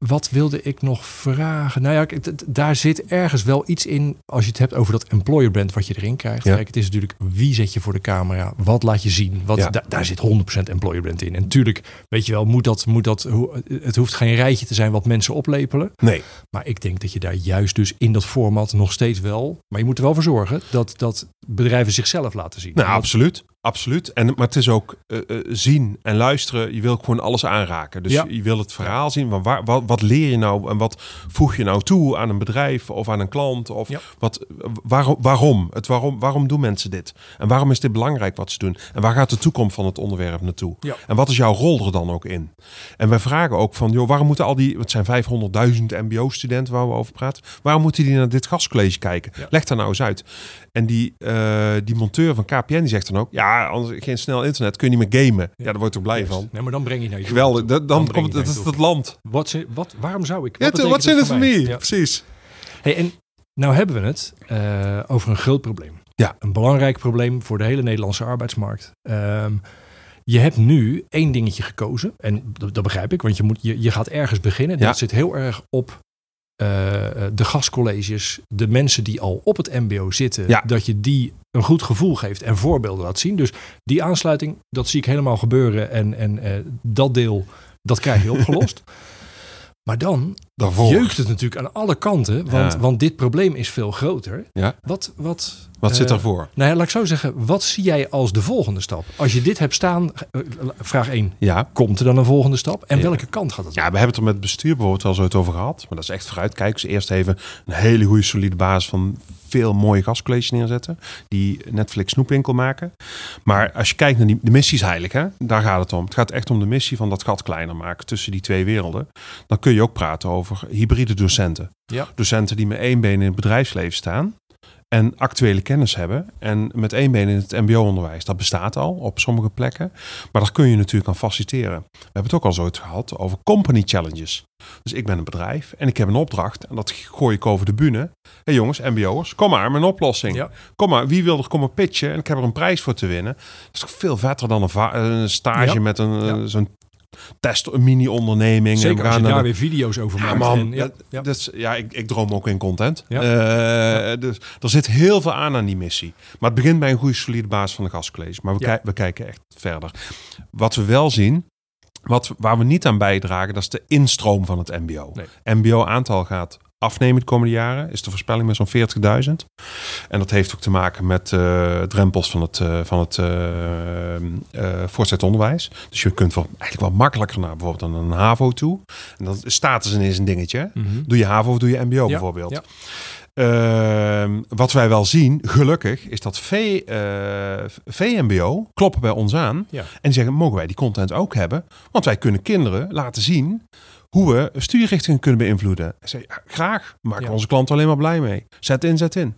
wat wilde ik nog vragen? Nou ja, daar zit ergens wel iets in als je het hebt over dat employer brand wat je erin krijgt. Ja. Kijk, het is natuurlijk wie zet je voor de camera, wat laat je zien. Wat, Ja. daar zit 100% employer brand in. En natuurlijk, weet je wel, moet dat, moet dat, het hoeft geen rijtje te zijn wat mensen oplepelen. Nee, Maar ik denk dat je daar juist dus in dat format nog steeds wel, maar je moet er wel voor zorgen dat, dat bedrijven zichzelf laten zien. nou, Want- absoluut. Absoluut. En, maar het is ook eh, eh, zien en luisteren. Je wil gewoon alles aanraken. Dus Ja. je wil het verhaal zien. Van waar, wat, wat leer je nou en wat voeg je nou toe aan een bedrijf of aan een klant? Of Ja. wat, waarom, waarom? Het waarom? Waarom doen mensen dit? En waarom is dit belangrijk wat ze doen? En waar gaat de toekomst van het onderwerp naartoe? Ja. En wat is jouw rol er dan ook in? En wij vragen ook van, joh, waarom moeten al die, het zijn 500.000 mbo-studenten waar we over praten, waarom moeten die naar dit gastcollege kijken? Leg daar nou eens uit. En die, eh, die monteur van KPN die zegt dan ook, ja, anders geen snel internet, kun je niet meer gamen. Ja, daar word je toch blij van. Nee, maar dan breng je naar je Geweldig. Dat, dan komt het, dat het land. Wat, ze- wat, waarom zou ik? Ja, Wat wat, wat zin het voor mij? Ja. Precies. Hey, en nou hebben we het eh, over een groot probleem. Ja. Een belangrijk probleem voor de hele Nederlandse arbeidsmarkt. Ehm, je hebt nu één dingetje gekozen. En dat, dat begrijp ik, want je, moet, je, je gaat ergens beginnen. Ja. Dat zit heel erg op eh, de gastcolleges. De mensen die al op het mbo zitten. Ja. Dat je die een goed gevoel geeft en voorbeelden laat zien. Dus die aansluiting, dat zie ik helemaal gebeuren. En, en eh, dat deel, dat krijg je opgelost. maar dan Daarvoor. jeukt het natuurlijk aan alle kanten, want, Ja. want dit probleem is veel groter. Ja. Wat, wat, Wat zit eh, daarvoor? Nou ja, laat ik zo zeggen, wat zie jij als de volgende stap? Als je dit hebt staan, eh, vraag 1, Ja. komt er dan een volgende stap? En Ja. welke kant gaat het? Ja, we hebben het er met het bestuur bijvoorbeeld wel zo het over gehad. Maar dat is echt vooruitkijken. Dus eerst even een hele goede solide basis van veel mooie gastcolleges neerzetten. Die Netflix snoepwinkel maken. Maar als je kijkt naar die, de missie is heilig, hè? daar gaat het om. Het gaat echt om de missie van dat gat kleiner maken tussen die twee werelden. Dan kun je ook praten over hybride docenten. Ja. Docenten die met één been in het bedrijfsleven staan. En actuele kennis hebben. En met één been in het mbo-onderwijs. Dat bestaat al op sommige plekken. Maar dat kun je natuurlijk aan faciliteren. We hebben het ook al zo gehad over company challenges. Dus ik ben een bedrijf en ik heb een opdracht. En dat gooi ik over de bühne. Hé hey jongens, mbo'ers, kom maar, mijn oplossing. Ja. Kom maar, wie wil er komen pitchen? En ik heb er een prijs voor te winnen. Dat is toch veel vetter dan een, stage Ja. met een, Ja. zo'n test, een mini-onderneming. En Zeker we als je gaan daar de- weer video's over ja, maakt. man. En, ja, ja. ja, ik, ik droom ook in content. Ja. Eh, Dus er zit heel veel aan aan die missie. Maar het begint bij een goede solide basis van de gastcollege. Maar we, we kijken echt verder. Wat we wel zien, wat, waar we niet aan bijdragen, dat is de instroom van het mbo. Nee. Mbo-aantal gaat afnemen de komende jaren. Is de voorspelling met zo'n 40.000. En dat heeft ook te maken met eh, drempels van het, eh, van het eh, voortgezet onderwijs. Dus je kunt wel, eigenlijk wel makkelijker naar bijvoorbeeld een HAVO toe. En dat status is een dingetje. Mhm. Doe je HAVO of doe je MBO Ja, bijvoorbeeld? ja. Ehm, wat wij wel zien, gelukkig, is dat V, eh, VMBO kloppen bij ons aan. Ja. En zeggen, mogen wij die content ook hebben? Want wij kunnen kinderen laten zien hoe we studierichtingen kunnen beïnvloeden. Ik zeg, ja, graag, maken Ja. onze klanten alleen maar blij mee. Zet in, zet in.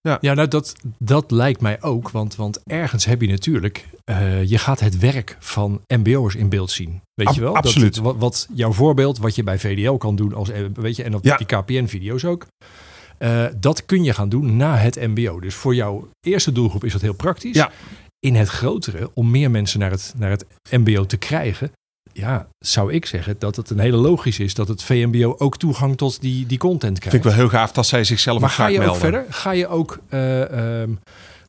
Ja, nou dat, dat lijkt mij ook. Want, want ergens heb je natuurlijk... eh, je gaat het werk van mbo'ers in beeld zien. Weet Ab- je wel? absoluut. Dat, wat, wat jouw voorbeeld, wat je bij VDL kan doen. Als, eh, weet je, en op Ja. die KPN-video's ook. eh, dat kun je gaan doen na het mbo. Dus voor jouw eerste doelgroep is dat heel praktisch. Ja. In het grotere, om meer mensen naar het, naar het mbo te krijgen... ja, zou ik zeggen dat het een hele logisch is dat het VMBO ook toegang tot die, die content krijgt. Vind ik wel heel gaaf dat zij zichzelf maar ook ga je ook melden. verder? Ga je ook, eh, ehm,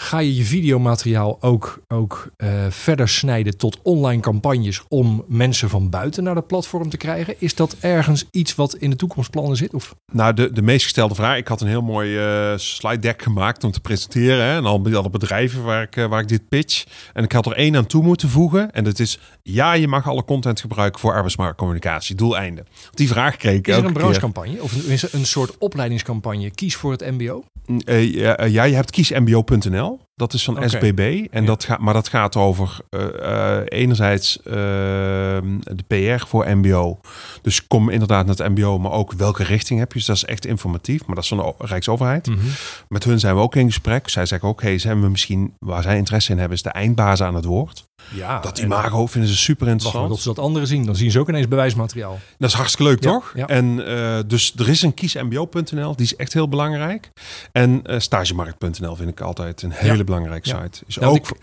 ga je je videomateriaal ook, ook eh, verder snijden tot online campagnes om mensen van buiten naar dat platform te krijgen? Is dat ergens iets wat in de toekomstplannen zit? Of? Nou, de, de meest gestelde vraag. Ik had een heel mooi eh, slide deck gemaakt om te presenteren. Hè, en al alle bedrijven waar ik, eh, waar ik dit pitch. En ik had er één aan toe moeten voegen. En dat is, ja, je mag alle content gebruiken voor arbeidsmarktcommunicatie. Doeleinde. Die vraag kreeg ik Is er een branchecampagne of is er een soort opleidingscampagne? Kies voor het MBO? Eh, ja, eh, ja, je hebt kiesmbo.nl. Dat is van. SBB. En Ja. dat gaat, maar dat gaat over eh, enerzijds eh, de PR voor MBO. Dus kom inderdaad naar het MBO, maar ook welke richting heb je. Dus dat is echt informatief. Maar dat is van de Rijksoverheid. Mhm. Met hun zijn we ook in gesprek. Zij zeggen ook, hey, zijn we misschien waar zij interesse in hebben, is de eindbaas aan het woord. Ja, dat imago vinden ze super Wacht interessant. tot ze dat anderen zien. Dan zien ze ook ineens bewijsmateriaal. Dat is hartstikke leuk, Ja, toch? ja. En eh, dus er is een kiesmbo.nl, die is echt heel belangrijk. En eh, stagemarkt.nl vind ik altijd een hele belangrijke site. Is Nou, ook ik,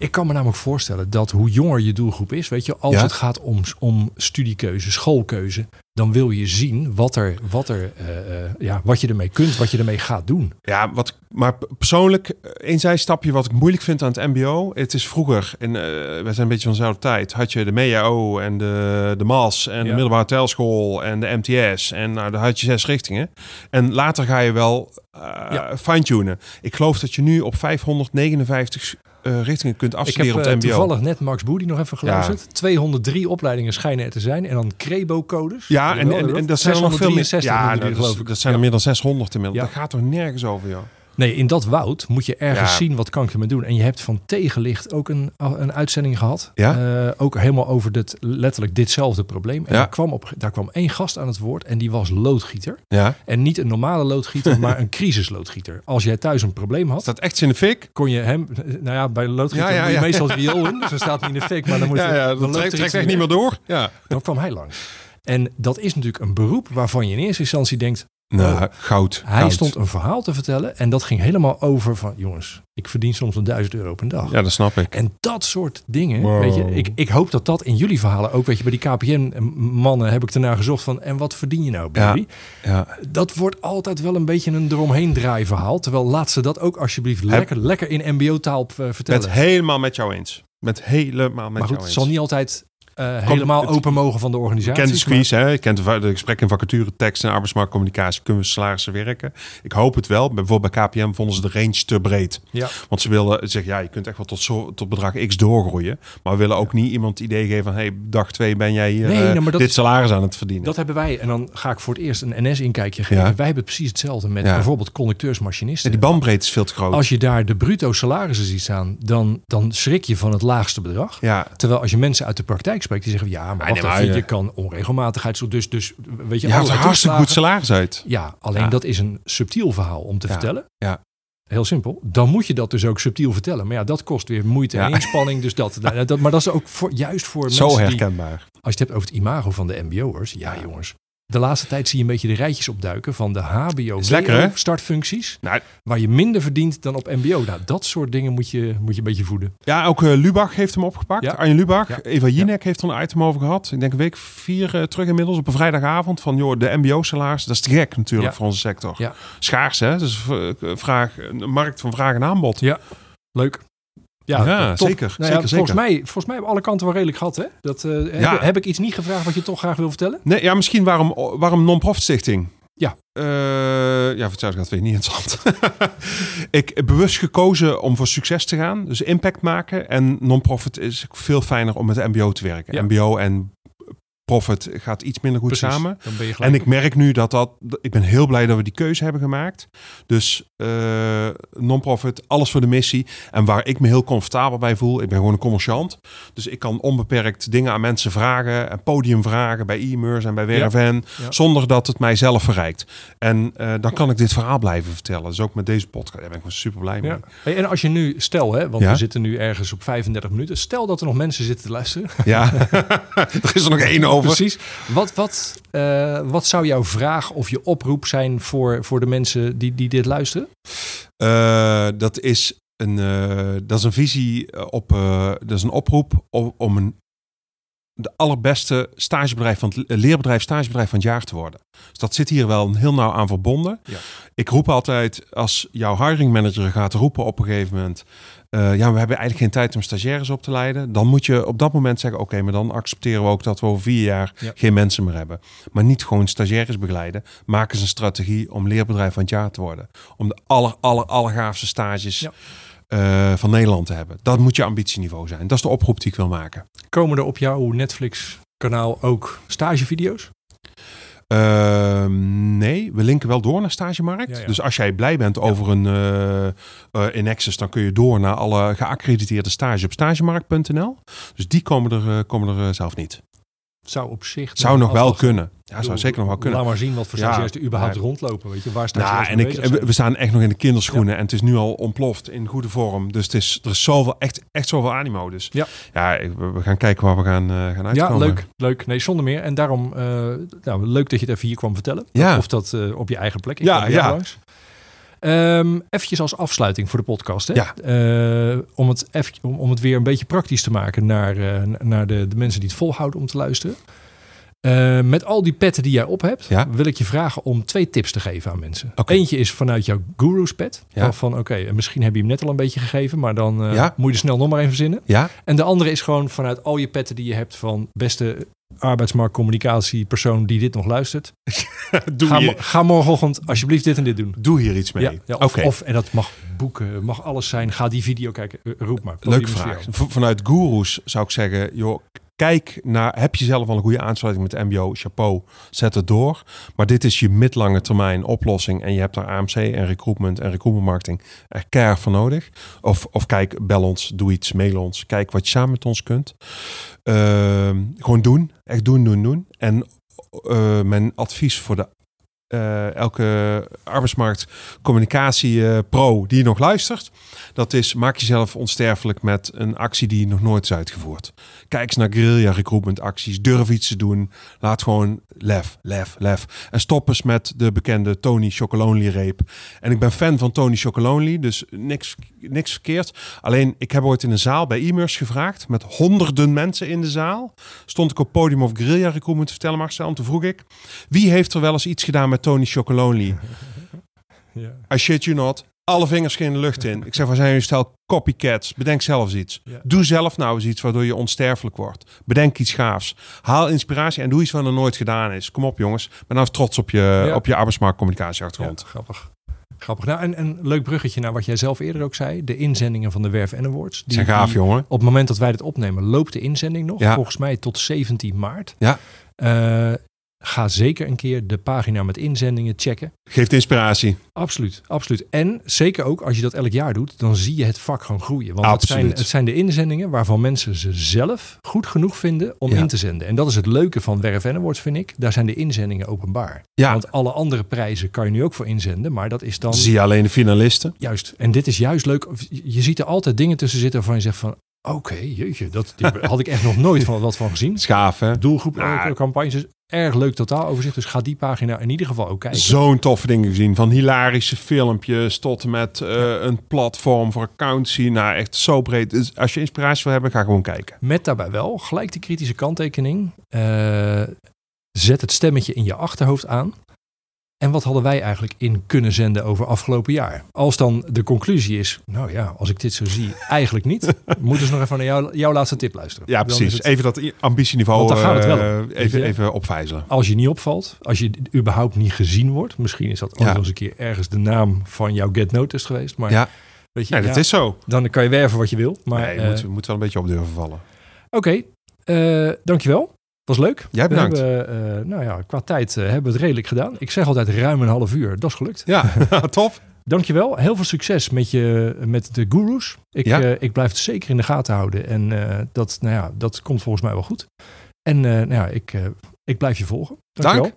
ik kan me namelijk voorstellen dat hoe jonger je doelgroep is, weet je, als Ja. het gaat om, om studiekeuze, schoolkeuze, dan wil je zien wat, er, wat, er, eh, eh, ja, wat je ermee kunt, wat je ermee gaat doen. Ja, wat, maar persoonlijk, eh, één zijstapje wat ik moeilijk vind aan het MBO. Het is vroeger, en eh we zijn een beetje van dezelfde tijd, had je de MEAO en de, de MAS en de middelbare telschool en de MTS. En nou, daar had je zes richtingen. En later ga je wel eh, Ja. fine-tunen. Ik geloof dat je nu op 559 eh, richtingen kunt Ik afstuderen heb op eh, het MBO. toevallig net Max Boedi nog even geluisterd. 203 opleidingen schijnen er te zijn en dan Crebo-codes. Ja, en, en, en dat zijn er nog veel meer. 663 Ja, nou, dat, geloof ik. dat zijn er meer dan 600 inmiddels. Ja. Dat gaat er nergens over, joh. Nee, in dat woud moet je ergens Ja. zien wat kan ik ermee doen. En je hebt van Tegenlicht ook een, een uitzending gehad. Ja? Eh, ook helemaal over dit, letterlijk ditzelfde probleem. En Ja. daar, kwam op, daar kwam één gast aan het woord en die was loodgieter. Ja. En niet een normale loodgieter, maar een crisisloodgieter. Als jij thuis een probleem had, Staat echt in de fik? kon je hem... Nou ja, bij de loodgieter Ja, ja, moet je ja. meestal het riool in. Dus dan staat hij in de fik, maar dan moet je... Ja, ja, dan dat trekt, echt niet meer door. Ja. Dan kwam hij langs. En dat is natuurlijk een beroep waarvan je in eerste instantie denkt... Nou, goud. Hij stond een verhaal te vertellen en dat ging helemaal over van... jongens, ik verdien soms een duizend euro per dag. Ja, dat snap ik. En dat soort dingen, Wow. weet je, ik, ik hoop dat dat in jullie verhalen ook, weet je, bij die KPN-mannen heb ik ernaar gezocht van, en wat verdien je nou, baby? Ja. Dat wordt altijd wel een beetje een eromheen draai verhaal, terwijl laat ze dat ook alsjeblieft lekker, lekker in mbo-taal eh, vertellen. Met helemaal met jou eens. Met helemaal met maar goed, jou het eens. zal niet altijd eh, helemaal het- open mogen van de organisatie. kent de squeeze, hè? Je kent de, de gesprekken in vacature, tekst en arbeidsmarktcommunicatie. Kunnen we salarissen werken? Ik hoop het wel. Bijvoorbeeld bij KPM vonden ze de range te breed. Ja. Want ze wilden zeggen, ja, je kunt echt wel tot, zo, tot bedrag X doorgroeien. Maar we willen ook niet iemand het idee geven van, hey, dag twee ben jij hier Nee, eh, nou, dit salaris aan het verdienen. Dat hebben wij. En dan ga ik voor het eerst een NS-inkijkje geven. Ja. Wij hebben precies hetzelfde met Ja. bijvoorbeeld conducteurs-machinisten. Ja, die bandbreedte is veel te groot. Als je daar de bruto salarissen ziet staan, dan, dan schrik je van het laagste bedrag. ja, Terwijl als je mensen uit de praktijk spreekt, die zeggen ja, maar, Nee, wacht nee, even, maar, je kan onregelmatigheid, dus, dus weet je, je haalt hartstikke goed salaris uit. Ja, alleen Ja. dat is een subtiel verhaal om te Ja, vertellen. ja. Heel simpel. Dan moet je dat dus ook subtiel vertellen. Maar ja, dat kost weer moeite en inspanning. Dus dat, dat, dat- maar dat is ook voor, juist voor Zo mensen die, herkenbaar. als je het hebt over het imago van de mbo'ers. Ja, jongens. De laatste tijd zie je een beetje de rijtjes opduiken van de HBO lekker, startfuncties. Nou, Waar je minder verdient dan op mbo. Nou, dat soort dingen moet je, moet je een beetje voeden. Ja, ook eh, Lubach heeft hem opgepakt. Ja. Arjen Lubach. Ja. Eva Jinek heeft er een item over gehad. Ik denk een week vier eh, terug inmiddels op een vrijdagavond. Van joh, de mbo-salaris, dat is te gek natuurlijk voor onze sector. Ja. Schaars hè, dus eh, vraag, een markt van vraag en aanbod. Ja, leuk. Ja, Ja, zeker, Nou ja, zeker, volgens, zeker. Mij, volgens mij hebben alle kanten wel redelijk gehad. Hè? Dat, eh, Ja. heb, ik iets niet gevraagd wat je toch graag wil vertellen? Nee, ja, misschien waarom, waarom non-profit stichting? Ja. Eh, ja, voor hetzelfde gaat vind ik niet interessant. ik heb bewust gekozen om voor succes te gaan. Dus impact maken. En non-profit is veel fijner om met de mbo te werken. Ja. Mbo en profit gaat iets minder goed Precies. samen. En ik merk nu dat dat. Ik ben heel blij dat we die keuze hebben gemaakt. Dus eh non-profit, alles voor de missie. En waar ik me heel comfortabel bij voel. Ik ben gewoon een commerciant. Dus ik kan onbeperkt dingen aan mensen vragen. En podium vragen bij e-mers en bij. Ja. Zonder dat het mij zelf verrijkt. En eh, dan kan ik dit verhaal blijven vertellen. Dus ook met deze podcast. Daar ben ik gewoon super blij mee. Ja. Hey, en als je nu, stel hè, want we zitten nu ergens op 35 minuten. Stel dat er nog mensen zitten te luisteren. Ja, er is er nog één over. Precies. Wat, wat, eh, wat zou jouw vraag of je oproep zijn voor, voor de mensen die, die dit luisteren? Eh, dat is een, eh, dat is een visie op, dat is een oproep om, om een de allerbeste stagebedrijf van het leerbedrijf, stagebedrijf van het jaar te worden. Dus dat zit hier wel heel nauw aan verbonden. Ja. Ik roep altijd, als jouw hiring manager gaat roepen op een gegeven moment, eh, ja, we hebben eigenlijk geen tijd om stagiaires op te leiden. Dan moet je op dat moment zeggen, oké, maar dan accepteren we ook dat we over vier jaar Ja. geen mensen meer hebben. Maar niet gewoon stagiaires begeleiden. Maak eens een strategie om leerbedrijf van het jaar te worden. Om de aller, aller, allergaafste stages Ja. eh, van Nederland te hebben. Dat moet je ambitieniveau zijn. Dat is de oproep die ik wil maken. Komen er op jouw Netflix-kanaal ook stagevideo's? Ehm, nee, we linken wel door naar Stagemarkt. Ja, ja. Dus als jij blij bent over een in Access, dan kun je door naar alle geaccrediteerde stages op stagemarkt.nl. Dus die komen er, eh, komen er zelf niet. Zou op zich... Zou nog wel kunnen. Ja, zou zeker nog wel kunnen. Laat maar zien wat voor Ja, stagiairs er überhaupt ja. rondlopen. Weet je, waar Nou, stagiairs en ik, we, zijn. we staan echt nog in de kinderschoenen en het is nu al ontploft in goede vorm. Dus het is, er is zoveel, echt, echt zoveel animo. Dus Ja. ja we, gaan kijken waar we gaan, eh, gaan uitkomen. Ja, leuk, leuk. Nee, zonder meer. En daarom, eh, nou, leuk dat je het even hier kwam vertellen. Ja. Of dat eh, op je eigen plek. Ik Ja, ja. langs. Ehm, eventjes als afsluiting voor de podcast. Hè? Ja. Om, het even, om, om het weer een beetje praktisch te maken naar, naar de, de mensen die het volhouden om te luisteren. Eh, met al die petten die jij op hebt, Ja. wil ik je vragen om twee tips te geven aan mensen. Eentje is vanuit jouw guru's pet. Ja. Van oké, en misschien heb je hem net al een beetje gegeven, maar dan eh, Ja. moet je er snel nog maar even verzinnen. Ja, En de andere is gewoon vanuit al je petten die je hebt van beste arbeidsmarktcommunicatiepersoon die dit nog luistert. doe, Ga, ga morgenochtend alsjeblieft dit en dit doen. doe hier iets mee. Ja, of, of, en dat mag boeken, mag alles zijn. Ga die video kijken. Eh, roep maar. Voor vraag. Vanuit Gurus zou ik zeggen, joh, kijk naar, heb je zelf al een goede aansluiting met MBO, chapeau, zet het door. Maar dit is je midlange termijn oplossing en je hebt daar AMC en recruitment en recruitment marketing er keihard voor nodig. Of, of kijk, bel ons, doe iets, mail ons, kijk wat je samen met ons kunt. Ehm, gewoon doen, echt doen, doen, doen. En eh, mijn advies voor de eh, elke arbeidsmarktcommunicatie eh, die nog luistert. Dat is, maak jezelf onsterfelijk met een actie die nog nooit is uitgevoerd. Kijk eens naar guerrilla recruitment acties. Durf iets te doen. Laat gewoon lef, lef, lef. En stop eens met de bekende Tony Chocolonely reep. En ik ben fan van Tony Chocolonely, dus niks, niks verkeerd. Alleen, ik heb ooit in een zaal bij e-mails gevraagd, met honderden mensen in de zaal. Stond ik op podium of guerrilla recruitment te vertellen, Marcel. En toen vroeg ik, wie heeft er wel eens iets gedaan met Tony Chocolonely? Ja. I shit you not. Alle vingers gingen de lucht in. Ik zeg, waar zijn jullie stel copycats? Bedenk zelf iets. Ja. Doe zelf nou eens iets waardoor je onsterfelijk wordt. Bedenk iets gaafs. Haal inspiratie en doe iets wat er nooit gedaan is. Kom op jongens. Ben nou eens trots op je, Ja. op je arbeidsmarktcommunicatieachtergrond. Ja, grappig. Grappig. Nou, en een leuk bruggetje naar wat jij zelf eerder ook zei. De inzendingen van de Werf en Awards. Die zijn gaaf, jongen. Op het moment dat wij dit opnemen, loopt de inzending nog. Ja. Volgens mij tot 17 maart. Ja. Eh, ga zeker een keer de pagina met inzendingen checken. Geeft inspiratie. Absoluut, absoluut. En zeker ook als je dat elk jaar doet, dan zie je het vak gewoon groeien. Want het zijn, het zijn de inzendingen waarvan mensen ze zelf goed genoeg vinden om Ja. in te zenden. En dat is het leuke van Werf en Awards, vind ik. Daar zijn de inzendingen openbaar. Ja, Want alle andere prijzen kan je nu ook voor inzenden, maar dat is dan zie je alleen de finalisten. juist. En dit is juist leuk. Je ziet er altijd dingen tussen zitten waarvan je zegt van, oké, jeetje, dat die had ik echt nog nooit van wat van gezien. Schaaf, hè? Doelgroep, Nou, eh, campagnes, is erg leuk totaaloverzicht. Dus ga die pagina in ieder geval ook kijken. Zo'n toffe dingen gezien. Van hilarische filmpjes tot en met eh, een platform voor accountancy. Nou, echt zo breed. Dus als je inspiratie wil hebben, ga gewoon kijken. Met daarbij wel gelijk de kritische kanttekening. Eh, zet het stemmetje in je achterhoofd aan. En wat hadden wij eigenlijk in kunnen zenden over afgelopen jaar? Als dan de conclusie is, nou ja, als ik dit zo zie, eigenlijk niet. Moeten ze nog even naar jou, jouw laatste tip luisteren. Ja, Dan precies. het- Even dat ambitieniveau Want daar gaat het wel eh, om, even, even opvijzelen. als je niet opvalt, als je überhaupt niet gezien wordt. Misschien is dat ook Ja. eens een keer ergens de naam van jouw Get Noticed geweest. Maar Ja, weet je, nee, dat ja, is zo. dan kan je werven wat je wil. Maar nee, je eh, moet, je moet wel een beetje op durven vallen. Oké, eh, dankjewel. Was leuk. Jij We bedankt. hebben, eh, nou ja, qua tijd eh, hebben we het redelijk gedaan. Ik zeg altijd ruim een half uur. Dat is gelukt. Ja, top. Dankjewel. Heel veel succes met, je, met de gurus. Ik, Ja. eh, ik blijf het zeker in de gaten houden. En dat, nou ja, dat komt volgens mij wel goed. En nou ja, ik, ik blijf je volgen. Dankjewel.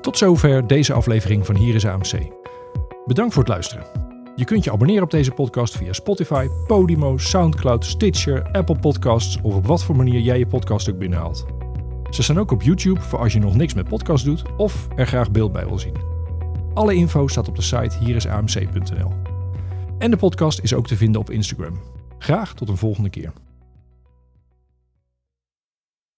Tot zover deze aflevering van Hier is AMC. Bedankt voor het luisteren. Je kunt je abonneren op deze podcast via Spotify, Podimo, Soundcloud, Stitcher, Apple Podcasts of op wat voor manier jij je podcast ook binnenhaalt. Ze staan ook op YouTube voor als je nog niks met podcast doet of er graag beeld bij wil zien. Alle info staat op de site hierisamc.nl. En de podcast is ook te vinden op Instagram. Graag tot een volgende keer.